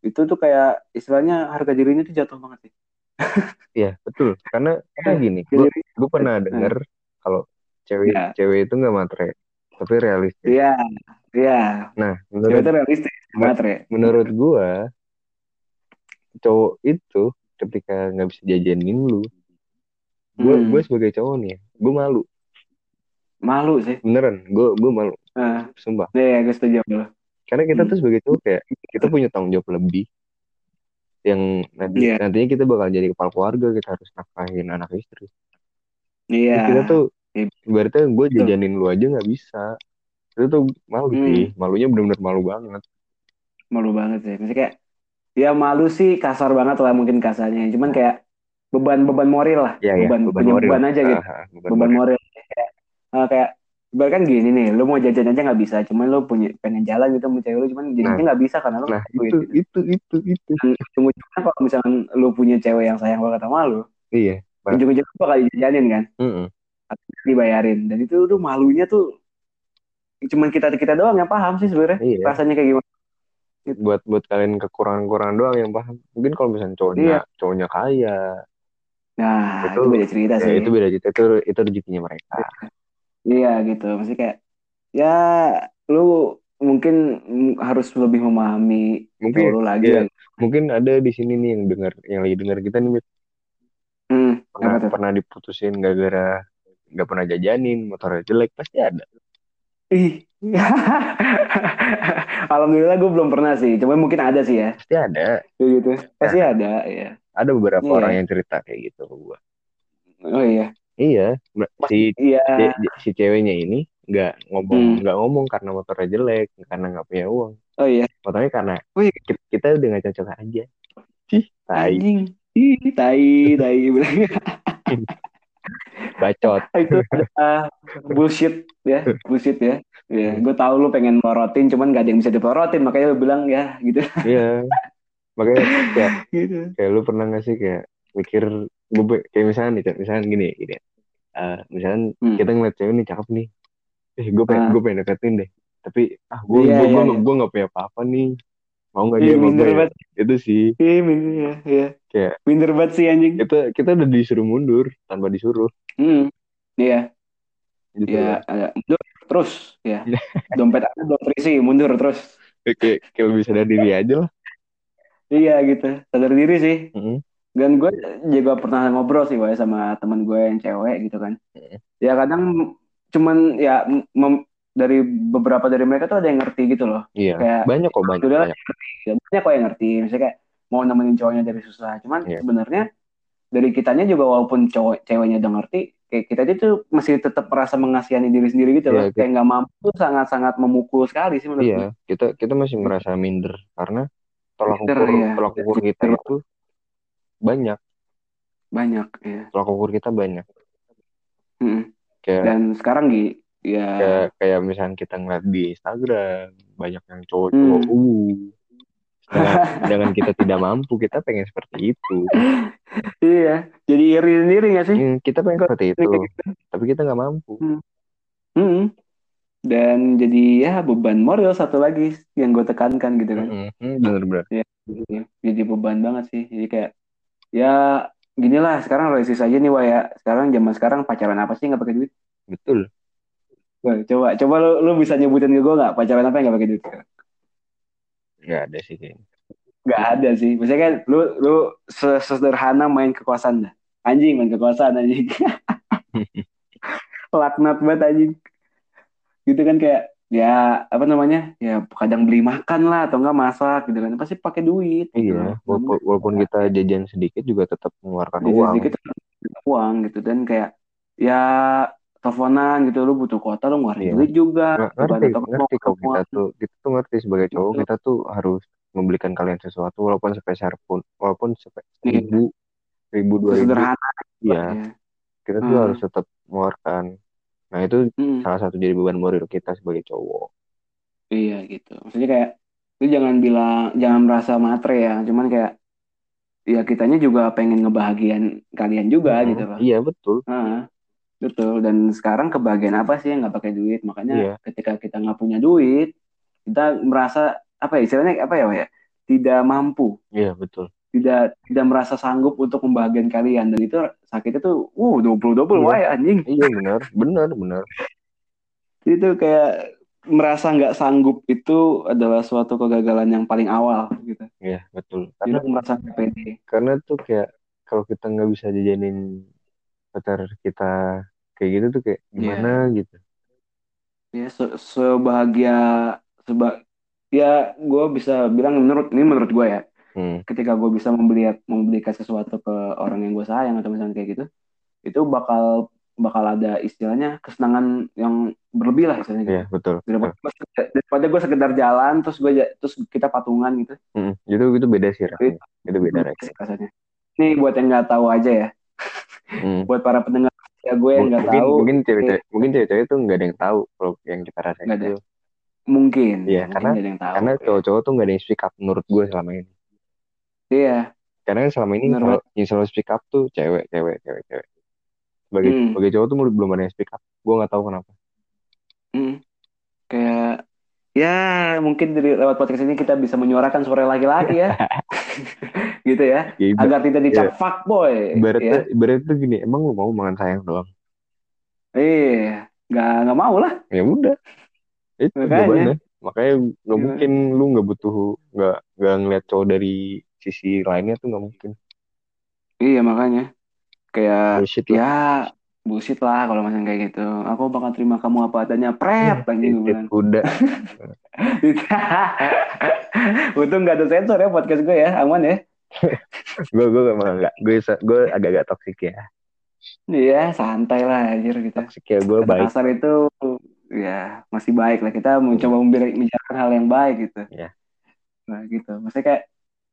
itu tuh kayak istilahnya harga dirinya tuh jatuh banget sih. Iya betul karena karena gini gue pernah denger kalau cewek Iya. cewek itu nggak matre tapi realistis iya, iya, nah cewek menurut itu realistis, matre. menurut gue cowok itu ketika nggak bisa jajanin lu gue Hmm. gue sebagai cowok nih gue malu Malu sih. beneran gue gue malu Nah, sumpah iya, gue setuju lu. karena kita Hmm. tuh sebagai cowok kayak kita punya tanggung jawab lebih yang nanti Iya. nantinya kita bakal jadi kepala keluarga kita harus nafkahin anak istri Iya. Kita tuh Iya. ibaratnya gue jajanin lu aja nggak bisa itu tuh malu Hmm. sih malunya bener-bener malu banget malu banget sih. Maksudnya kayak ya malu sih kasar banget lah mungkin kasarnya. Cuman kayak beban-beban moral lah. ya ya beban, beban punya moral beban aja gitu. Ah, ah, beban beban moral. moral kayak eh, kayak kan gini nih, lu mau jajan aja nggak bisa, cuman lu punya pengen jalan gitu sama cewek lu, cuman jadinya nggak bisa karena lu nah itu duit. itu itu itu Dan ujung-ujungnya kalau misalkan lu punya cewek yang sayang banget sama lu, iya ujung-ujungnya bakal dijajanin kan, Mm-mm. atau dibayarin. Dan itu tuh malunya tuh cuman kita kita doang yang paham sih sebenarnya Iya. rasanya kayak gimana. buat buat kalian kekurangan-kekurangan doang yang paham mungkin kalau misalnya cowoknya Iya. cowoknya kaya Nah, itu, Itu- beda cerita ya sih. itu beda cerita itu itu rezekinya mereka Iya gitu, maksudnya kayak ya lu mungkin harus lebih memahami mungkin lu lagi. iya. ya. mungkin ada di sini nih yang dengar yang lagi dengar kita nih. Hmm, pernah pernah diputusin gara-gara nggak pernah jajanin motornya jelek pasti ada Ih. Alhamdulillah gue belum pernah sih, cuma mungkin ada sih ya, pasti ada gitu. Pasti ada, ya. Ada beberapa Iya. orang yang cerita kayak gitu ke gua Oh iya. iya si Iya. si, si ceweknya ini nggak ngomong Hmm. nggak ngomong karena motornya jelek karena nggak punya uang Oh iya. motornya karena Oh iya. kita, kita udah nggak cocok aja Ih, tai Anjing. Ih, tai, tai. bacot itu adalah bullshit ya, bullshit ya. Ya, gue tahu lu pengen melorotin, cuman gak ada yang bisa dipelorotin, makanya lu bilang ya gitu. iya makanya kayak gitu. kayak lu pernah nggak sih kayak mikir gue kayak misalnya nih misalnya gini gini Eh misalnya Hmm. kita ngeliat cewek nih cakep nih eh gue pengen Ah. gue pengen deketin deh tapi ah gue Iya, gue iya, gue iya. gue nggak punya apa-apa nih mau nggak Ih, dia gue ya? itu sih Ih, minder ya, ya. Kayak- Minder banget sih anjing. kita kita udah disuruh mundur tanpa disuruh Hmm. Iya, gitu ya, mundur terus ya. Dompet aku belum terisi, mundur terus. kayak kayak lebih sadar diri aja lah Iya gitu, sadar diri sih. Mm-mm. Dan gue juga pernah ngobrol sih, Wai, sama teman gue yang cewek gitu kan. Mm. Ya kadang cuman ya mem- dari beberapa dari mereka tuh ada yang ngerti gitu loh. iya Kayak banyak kok banyak Udah banyak ya, banyak kok yang ngerti. Misalnya kayak mau nemenin cowoknya dari susah. Cuman Iya. sebenarnya dari kitanya juga walaupun cowok ceweknya udah ngerti, kayak kita aja tuh masih tetap merasa mengasihani diri sendiri gitu loh. Iya, Kayak nggak mampu sangat-sangat memukul sekali sih menurut gue. iya kita kita masih merasa minder karena tolak ukur ya. tolak ukur kita itu banyak banyak ya. tolak ukur kita banyak Mm-mm. kayak Dan sekarang Gi, ya kayak kayak misalnya kita ngeliat di Instagram banyak yang cowok-cowok Hmm. uh dengan, kita tidak mampu kita pengen seperti itu iya, jadi iri sendiri gak sih? Hmm, kita pengen seperti itu gitu. tapi kita nggak mampu Mm-mm. Dan jadi ya beban moral satu lagi yang gue tekankan gitu kan. Hmm, bener-bener Jadi, jadi beban banget sih. Jadi kayak ya gini lah sekarang realistis aja nih Wah ya. Sekarang zaman sekarang pacaran apa sih nggak pakai duit? betul Wah, coba coba lu, lu bisa nyebutin ke gue nggak pacaran apa yang nggak pakai duit? nggak ada sih kayaknya Nggak ada sih. Maksudnya kan lu lu se- sesederhana main ke kosan dah. Anjing main ke kosan anjing. Laknat banget anjing. Gitu kan kayak ya apa namanya ya kadang beli makan lah atau enggak masak gitu kan pasti pakai duit gitu iya loh. walaupun, walaupun kita jajan sedikit juga tetap mengeluarkan Jadi uang sedikit uang gitu dan kayak ya teleponan gitu lu butuh kuota lu ngeluarin Iya. duit juga gitu ngerti ngerti kok kita tuh kita tuh ngerti sebagai cowok Betul. kita tuh harus membelikan kalian sesuatu walaupun sepeser pun walaupun sepe- Iya. seribu ribu dua ribu sederhana iya ya. kita tuh Hmm. harus tetap mengeluarkan nah itu Mm, salah satu jadi beban moral kita sebagai cowok. Iya gitu. Maksudnya kayak lu jangan bilang jangan merasa matre ya. Cuman kayak ya kitanya juga pengen ngebahagiain kalian juga Hmm, gitu loh. Iya betul. Heeh, betul. Dan sekarang kebahagiaan apa sih yang nggak pakai duit? Makanya Iya. ketika kita nggak punya duit kita merasa apa ya istilahnya apa ya ya? Tidak mampu. Iya betul tidak tidak merasa sanggup untuk membahagiakan kalian. Dan itu sakitnya tuh uh double double Iya. wah anjing. Iya benar benar benar. Itu kayak merasa nggak sanggup itu adalah suatu kegagalan yang paling awal gitu. Iya betul. Jadi karena lu merasa nggak pede. karena tuh kayak kalau kita nggak bisa jajanin pacar kita kayak gitu tuh kayak gimana gitu. Ya se sebahagia seba ya gue bisa bilang menurut ini menurut gue ya hmm. ketika gue bisa membeli membelikan sesuatu ke orang yang gue sayang atau misalnya kayak gitu itu bakal bakal ada istilahnya kesenangan yang berlebih lah istilahnya gitu. iya betul. Daripada gue sekedar, daripada gue sekedar jalan terus gue terus kita patungan gitu. Hmm, itu itu beda sih rasanya itu beda rasanya rasanya. Ini buat yang nggak tahu aja ya. Hmm. buat para pendengar ya gue yang nggak tahu mungkin cewek mungkin cewek-cewek tuh nggak ada yang tahu kalau yang kita rasain itu. Mungkin. Iya, karena- ada yang tahu. karena cowok-cowok tuh nggak ada yang speak up menurut gue selama ini iya. Karena kan selama ini Bener yang selalu speak up tuh cewek cewek cewek cewek. Sebagai Hmm. sebagai cowok tuh belum ada yang speak up. Gue nggak tahu kenapa. Mm. kayak ya mungkin dari lewat podcast ini kita bisa menyuarakan suara laki-laki ya. Gitu ya. Ya, agar tidak dicap fuckboy ibaratnya ya. ibaratnya tuh gini emang lu mau makan sayang doang? Iya nggak nggak mau lah. Ya udah. Itu Makanya. jawabannya. Makanya nggak Iya. mungkin lu nggak butuh nggak nggak ngeliat cowok dari sisi lainnya tuh nggak mungkin. Iya makanya. Kayak bullshit lah. ya bullshit lah kalau macam kayak gitu. Aku bakal terima kamu apa adanya. Pret anjing gue bilang udah. Untung nggak ada sensor ya podcast gue ya aman ya. Gue gue emang nggak. Gue gue agak-agak toksik ya. Iya santai lah anjir gitu. Toksik ya gue baik. kasar itu ya masih baik lah. Kita mencoba membicarakan hal yang baik gitu. Iya. nah gitu. Maksudnya kayak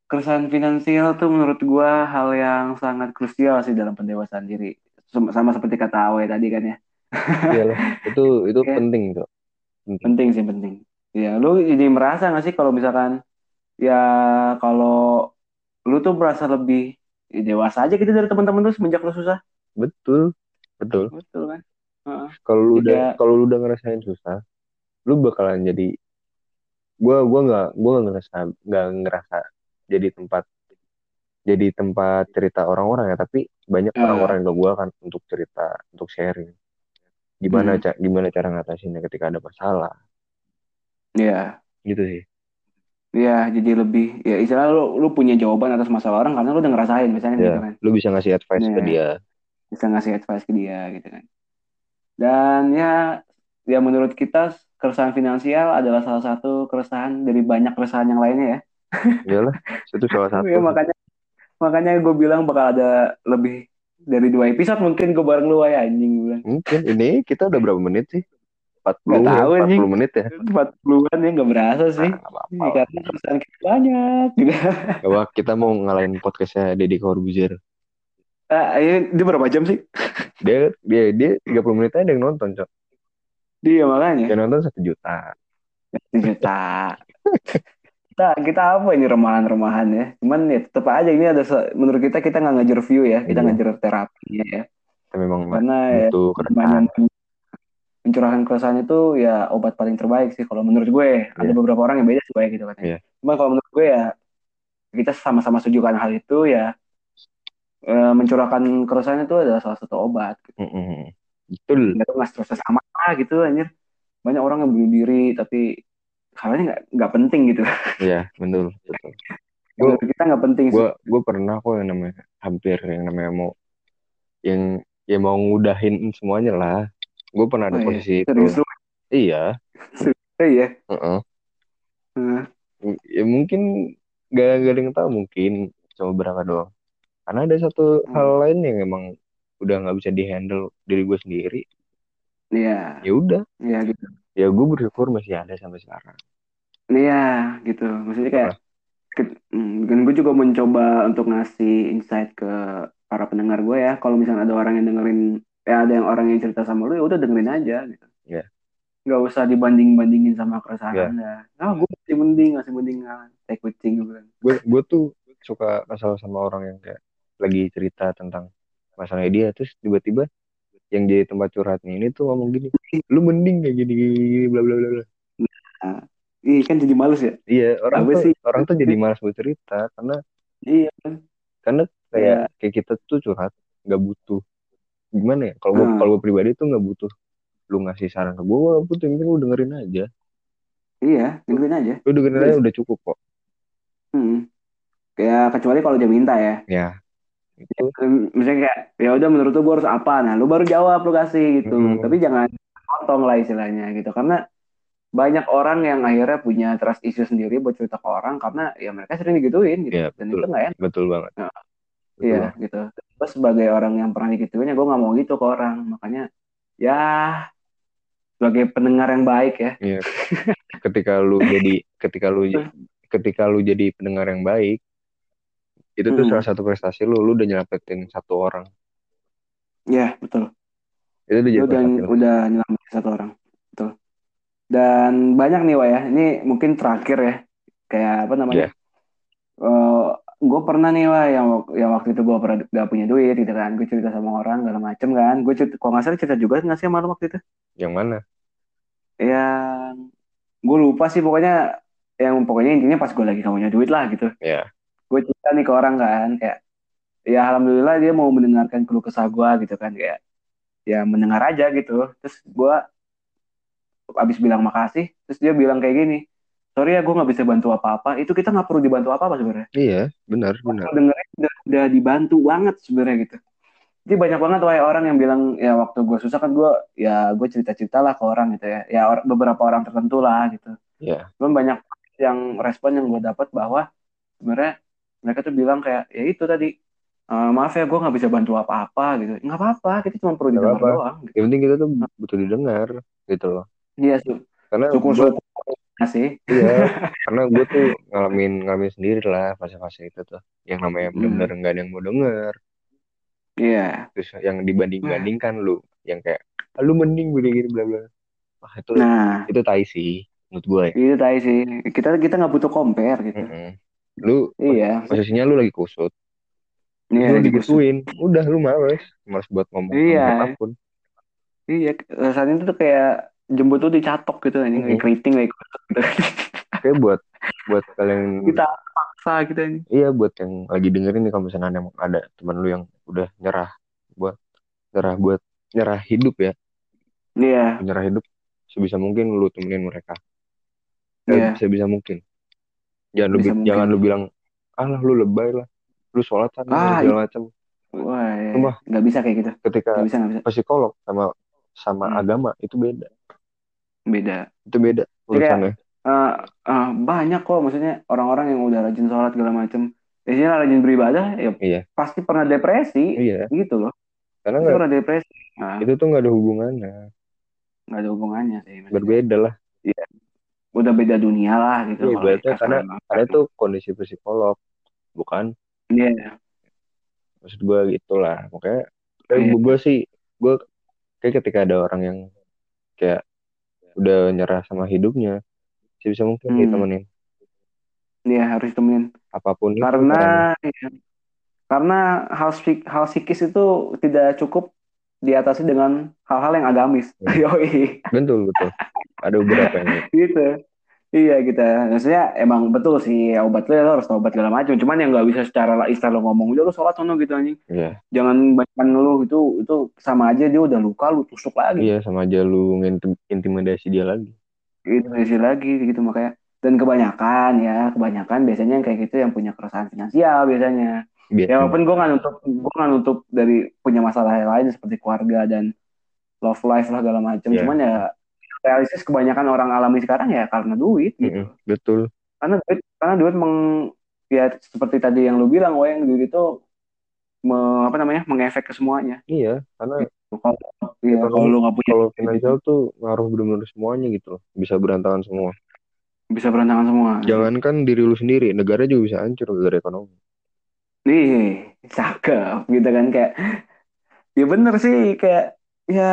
keresahan finansial tuh menurut gua hal yang sangat krusial sih dalam pendewasaan diri. Sama, sama seperti kata Awe tadi kan ya. Iyalah, itu itu Iya. penting tuh penting. Penting sih penting. Ya lu jadi merasa nggak sih kalau misalkan ya kalau lu tuh merasa lebih ya, dewasa aja gitu dari teman-teman tuh semenjak lu susah? Betul betul. Betul kan? Kalau lu udah Iya. kalau lu udah ngerasain susah lu bakalan jadi gua gua nggak gua nggak ngerasa nggak ngerasa jadi tempat jadi tempat cerita orang-orang ya tapi banyak Ah. orang-orang yang gua kan untuk cerita untuk sharing gimana Hmm. ca- gimana cara ngatasinnya ketika ada masalah Iya. gitu sih Iya, jadi lebih ya istilah lu lu punya jawaban atas masalah orang karena lu udah ngerasain misalnya gitu ya kan. lu bisa ngasih advice ke Iya. dia Bisa ngasih advice ke dia gitu kan. Dan ya ya menurut kita keresahan finansial adalah salah satu keresahan dari banyak keresahan yang lainnya ya. Iyalah itu salah satu Ya, makanya makanya gue bilang bakal ada lebih dari dua episode mungkin gue bareng lu ya anjing gue bilang. mungkin ini kita udah berapa menit sih 40 Nggak tahu, ya, anjing. 40 menit ya 40-an ya nggak berasa sih. Nah, nggak apa-apa Iya, karena perusahaan kita banyak. Gak apa, kita mau ngalahin podcastnya Deddy Corbuzier Ah, ini dia berapa jam sih? dia dia dia 30 menit aja yang nonton cok Dia makanya. yang nonton satu juta Satu juta. kita kita apa ini remahan-remahan ya. Cuman ya tetap aja ini ada menurut kita kita nggak ngejar view ya, kita Iya. ngejar terapinya ya. Kita memang Karena ya, butuh keresahan namanya pencurahan keresahan itu ya obat paling terbaik sih kalau menurut gue. Ada Iya. beberapa orang yang beda sih gitu katanya. Iya. Cuma kalau menurut gue ya kita sama-sama setujukan hal itu ya eh, mencurahkan keresahan itu adalah salah satu obat. Gitu. Mm-mm. betul Nggak tahu nggak stresnya sama gitu anjir. Banyak orang yang bunuh diri tapi halnya nggak nggak penting gitu. Iya betul betul Gua- kita nggak penting sih. gue gue pernah kok yang namanya hampir yang namanya mau yang ya mau ngudahin semuanya lah gue pernah ada Oh, iya. posisi itu Serius iya iya. heeh. Heeh. ya mungkin gak, gak ada yang tahu mungkin cuma berapa doang karena ada satu Hmm. hal lain yang emang udah nggak bisa dihandle diri gue sendiri Iya, ya udah iya gitu. Ya gue bersyukur masih ada sampai sekarang Iya, gitu. Maksudnya kayak hmm, dan gue juga mencoba untuk ngasih insight ke para pendengar gue ya. Kalau misalnya ada orang yang dengerin, ya ada yang orang yang cerita sama lu, ya udah dengerin aja gitu. Iya. Nggak usah dibanding-bandingin sama keresahan Iya. Anda. Ah, gue masih mending, masih mending ah, tai kucing gue gue tuh suka kesal sama orang yang kayak lagi cerita tentang masalahnya dia terus tiba-tiba yang jadi tempat curhatnya ini tuh ngomong gini lu mending kayak gini gini, gini bla bla bla bla Ih, kan jadi males ya? iya orang Apa tuh sih? orang tuh jadi malas buat cerita karena Iya. karena kayak Iya. kayak kita tuh curhat nggak butuh gimana ya kalau Hmm. kalau gue pribadi tuh nggak butuh lu ngasih saran ke gue gue nggak butuh lu dengerin aja Iya, dengerin aja. lu dengerin aja udah cukup kok Hmm. Kayak kecuali kalau dia minta ya. ya itu misalnya kayak ya udah menurut lu gue harus apa nah lu baru jawab lu kasih gitu Mm. tapi jangan potong lah istilahnya gitu karena banyak orang yang akhirnya punya trust issue sendiri buat cerita ke orang karena ya mereka sering digituin gitu Iya, dan betul. itu nggak enak betul banget Ya. Betul iya banget. gitu terus sebagai orang yang pernah digituin ya gue nggak mau gitu ke orang makanya ya sebagai pendengar yang baik ya Iya. ketika lu jadi ketika lu ketika lu jadi pendengar yang baik itu tuh Hmm. salah satu prestasi lu lu udah nyelamatin satu orang. Ya betul. Itu udah lu lu. udah nyelamatin satu orang betul. Dan banyak nih Wak ya. Ini mungkin terakhir ya. Kayak apa namanya? Iya. gue pernah nih Wak yang, yang waktu itu gue pernah gak punya duit gitu kan. Gue cerita sama orang segala macem kan. Gue cerita kalau nggak salah cerita juga nggak sih lu waktu itu? Yang mana? Yang gue lupa sih. Pokoknya yang pokoknya intinya pas gue lagi gak punya duit lah gitu. Ya gue cerita nih ke orang kan kayak ya alhamdulillah dia mau mendengarkan keluh kesah gue gitu kan kayak ya mendengar aja gitu. Terus gue abis bilang makasih terus dia bilang kayak gini sorry ya gue nggak bisa bantu apa-apa. Itu kita nggak perlu dibantu apa-apa sebenarnya. Iya benar benar. dengerin udah, udah dibantu banget sebenarnya gitu. Jadi banyak banget wae orang yang bilang ya waktu gue susah kan gue ya gue cerita-cerita lah ke orang gitu ya. Ya or- beberapa orang tertentu lah gitu. Ya Cuman banyak yang respon yang gue dapat bahwa sebenarnya mereka tuh bilang kayak ya itu tadi "Eh, maaf ya gue nggak bisa bantu apa-apa gitu. Nggak apa-apa kita cuma perlu didengar apa-apa. doang gitu. yang penting kita tuh butuh didengar gitu loh. Iya su- karena syukur gua- syukur sih. Iya karena gue tuh ngalamin ngalamin sendiri lah fase-fase itu tuh. Yang namanya Hmm. benar-benar nggak ada yang mau denger. Iya. Terus yang dibanding-bandingkan lu yang kayak "Ah, lu mending gini-gini bla bla. Wah itu nah. itu tai sih menurut gue ya. itu tadi sih. Kita kita nggak butuh compare gitu. Mm-mm. Lu iya. posisinya lu lagi kusut. Iya lu digituin udah lu males. Males buat ngomong Iya. siapa pun iya itu tuh kayak jembut tuh dicatok gitu anjing. Mhm. kayak keriting kayak kusut gitu. kayak buat buat kalian kita paksa gitu anjing. Iya buat yang lagi dengerin nih kalau misalnya ada, ada teman lu yang udah nyerah buat nyerah buat nyerah hidup ya. Iya. Nyerah hidup sebisa mungkin lu temenin mereka. Eh, Iya. sebisa mungkin jangan lu jangan lu bilang alah lu lebay lah. Lu sholat sana Ah, segala macam. Wah iya. Sumpah. nggak bisa kayak gitu. Ketika nggak bisa nggak bisa. psikolog sama sama Hmm. agama itu beda. Beda. Itu beda urusannya. Eh, eh, banyak kok maksudnya orang-orang yang udah rajin sholat segala macem. Biasanya rajin beribadah ya iya. pasti pernah depresi iya. gitu loh. Karena nggak pernah depresi. Nah, itu tuh nggak ada hubungannya. Nggak ada hubungannya sih maksudnya. berbeda lah udah beda dunia lah gitu Iya, ikhlas karena karena itu kondisi psikolog bukan Iya, maksud gue gitulah makanya Iya. gue sih gue kayak ketika ada orang yang kayak udah nyerah sama hidupnya sebisa mungkin Hmm. ditemenin iya harus temenin apa pun itu karena iya. karena hal psik- hal psikis itu tidak cukup diatasi dengan hal-hal yang agamis. Iya. Yoi, betul betul ada beberapa yang gitu. Iya kita, maksudnya emang betul sih ya, obat lu ya, lo harus obat segala macam. Cuman yang nggak bisa secara istilah lo ngomong udah lu sholat sono gitu anjing. iya Jangan banyak ngeluh itu itu sama aja dia udah luka lu tusuk lagi. iya sama aja lu intimidasi dia lagi Itu isi lagi gitu makanya. Dan kebanyakan ya, kebanyakan biasanya yang kayak gitu yang punya keresahan finansial biasanya. Biar Ya walaupun gue nggak nutup, gue nggak nutup dari punya masalah yang lain seperti keluarga dan love life lah segala macam. Iya. Cuman ya realistis kebanyakan orang alami sekarang ya karena duit gitu. Mm-mm, betul Karena duit, karena duit meng ya seperti tadi yang lu bilang, oh yang duit itu me- apa namanya mengefek ke semuanya. iya karena Kalau ya, kalau lu nggak punya kalau finansial tuh ngaruh bener-bener semuanya gitu loh bisa berantakan semua bisa berantakan semua. jangankan diri lu sendiri negara juga bisa hancur gara ekonomi Ih, cakep gitu kan kayak ya bener sih kayak ya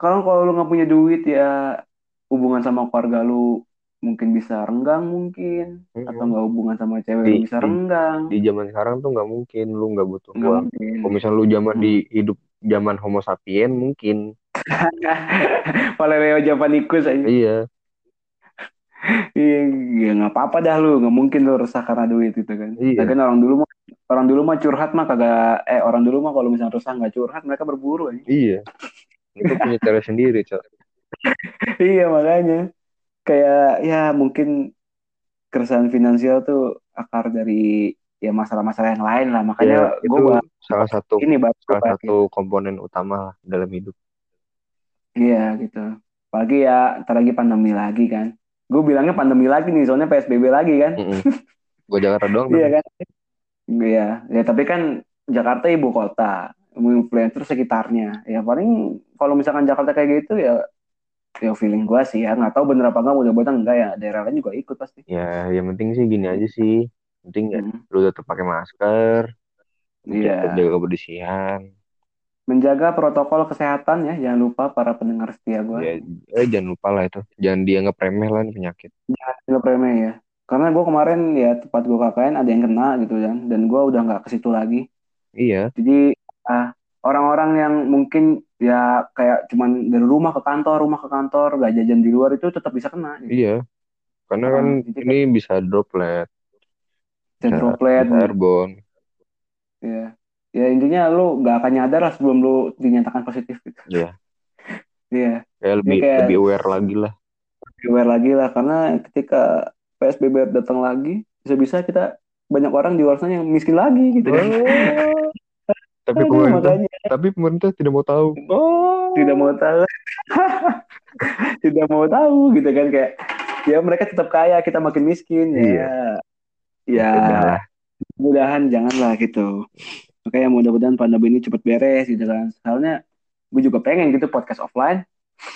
kalau kalau lu nggak punya duit ya hubungan sama keluarga lu mungkin bisa renggang mungkin Mm-mm. atau nggak hubungan sama cewek Di- bisa renggang. di zaman sekarang tuh nggak mungkin lu nggak butuh nggak uang. kalau misalnya lu zaman di hidup zaman homo sapien mungkin. Paleo Japanikus aja. Iya iya ya nggak apa-apa dah lu nggak mungkin lu resah karena duit gitu kan. Iya. Lagian orang dulu mah orang dulu mah curhat mah kagak eh orang dulu mah kalau misalnya resah nggak curhat mereka berburu aja iya. Itu punya cara sendiri cok. Iya makanya. Kayak ya mungkin keresahan finansial tuh akar dari ya masalah-masalah yang lain lah. Ya makanya itu gue salah satu ini bahas salah satu komponen utama dalam hidup. Iya gitu. Apalagi ya ntar lagi pandemi lagi kan gue bilangnya pandemi lagi nih soalnya PSBB lagi kan. Gue Jakarta doang iya kan? Iya. Ya tapi kan Jakarta ibu kota influencer sekitarnya. Ya paling kalau misalkan Jakarta kayak gitu ya ya feeling gue sih ya. Nggak tahu bener apa enggak mudah-mudahan enggak ya. Daerah lain juga ikut pasti. Ya yang penting sih gini aja sih. Penting ya Hmm. lu tetap pakai masker Iya. jaga kebersihan menjaga protokol kesehatan ya. Jangan lupa para pendengar setia gue ya eh, jangan lupa lah itu. Jangan dianggap remeh lah ini penyakit. Nggak remeh ya. Karena gue kemarin ya tempat gue KKN ada yang kena gitu kan dan gue udah nggak ke situ lagi. Iya. Jadi ah, orang-orang yang mungkin ya kayak cuman dari rumah ke kantor rumah ke kantor gak jajan di luar itu tetap bisa kena gitu. iya. Karena kan jadi ini bisa droplet. Bisa droplet bisa airborne. Ya ya intinya lu nggak akan nyadar lah sebelum lu dinyatakan positif gitu. Iya. iya. Kayak lebih kayak- lebih aware lagi lah. Aware lagi lah karena ketika PSBB datang lagi bisa-bisa kita banyak orang di luar sana yang miskin lagi gitu. Kan. tapi Aduh, pemerintah makanya. tapi pemerintah tidak mau tahu. Oh. Tidak mau tahu. Tidak mau tahu gitu kan kayak ya mereka tetap kaya kita makin miskin ya. Iya. ya. Udah lah. mudahan janganlah gitu makanya mudah-mudahan pandemi ini cepet beres gitu kan. Soalnya gue juga pengen gitu podcast offline.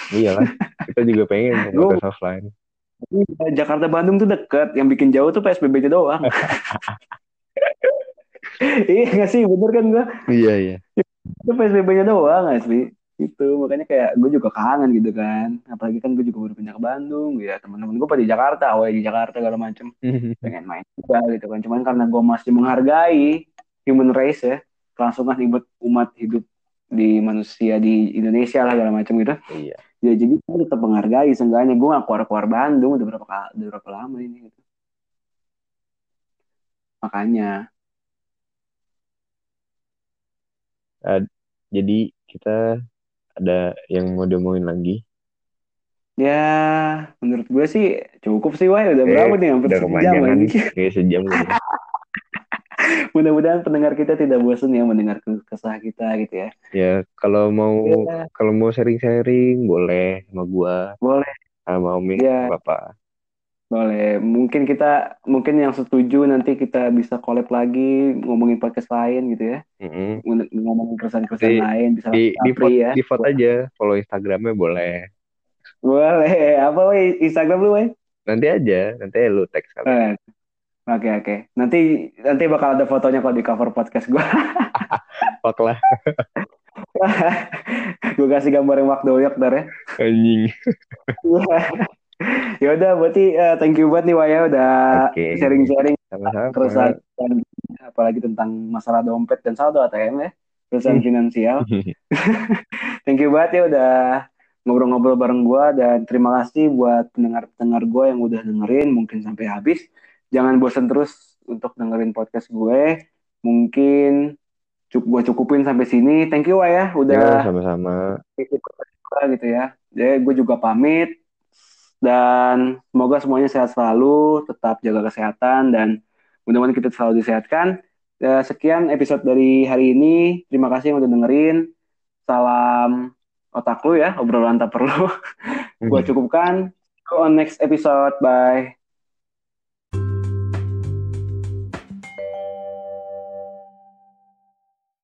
Iyalah kita juga pengen podcast offline. Tapi Jakarta Bandung tuh deket. Yang bikin jauh tuh PSBB-nya doang. Iya nggak sih? Bener kan gue iya iya. Itu PSBB-nya doang asli. Itu makanya kayak gue juga kangen gitu kan. Apalagi kan gue juga baru pindah ke Bandung. Ya teman-teman gue pada di Jakarta. Awalnya di Jakarta segala macem. Pengen main juga gitu kan. Cuman karena gue masih menghargai human race ya. Kelangsungan hidup umat hidup di manusia di Indonesia lah segala macam gitu. Iya. Ya jadi gue tetap menghargai seenggaknya. Gue gak keluar keluar Bandung udah berapa udah berapa lama ini gitu. makanya. Jadi kita ada yang mau diomongin lagi? Ya menurut gue sih cukup sih wah udah Eh, berapa nih? Hampir udah sejam lagi kayak sejam. gitu mudah-mudahan pendengar kita tidak bosan ya mendengar ke- kesah kita gitu ya ya kalau mau Ya, kalau mau sharing-sharing boleh sama gua boleh sama Umi Iya. bapak Boleh. Mungkin kita, mungkin yang setuju nanti kita bisa collab lagi ngomongin podcast lain gitu ya. Mm-mm. Ngomongin keresahan-keresahan Di- lain. Bisa Di di vote, ya. di vote aja, follow Instagramnya boleh. Boleh. Apa woi Instagram lu woi? Nanti aja, nanti lu tag sekali. Eh, Oke oke. Nanti nanti bakal ada fotonya kok di cover podcast gua. Fuck lah, gue kasih gambar yang Doyok dar ya. anjing. ya udah berarti eh, thank you banget nih Waya udah Oke. sharing-sharing keresahan apalagi tentang masalah dompet dan saldo ATM ya keresahan Hmm. finansial thank you banget ya udah ngobrol-ngobrol bareng gua dan terima kasih buat pendengar-pendengar gue yang udah dengerin mungkin sampai habis jangan bosan terus untuk dengerin podcast gue. Mungkin cuk gue cukupin sampai sini. Thank you Ya, udah sama-sama. ikut podcast gitu ya. Jadi gue juga pamit. Dan semoga semuanya sehat selalu tetap jaga kesehatan dan mudah-mudahan kita selalu disehatkan. Ya, sekian episode dari hari ini. Terima kasih yang udah dengerin. Salam otak lu ya obrolan tak perlu. Gue cukupkan. Go on next episode. Bye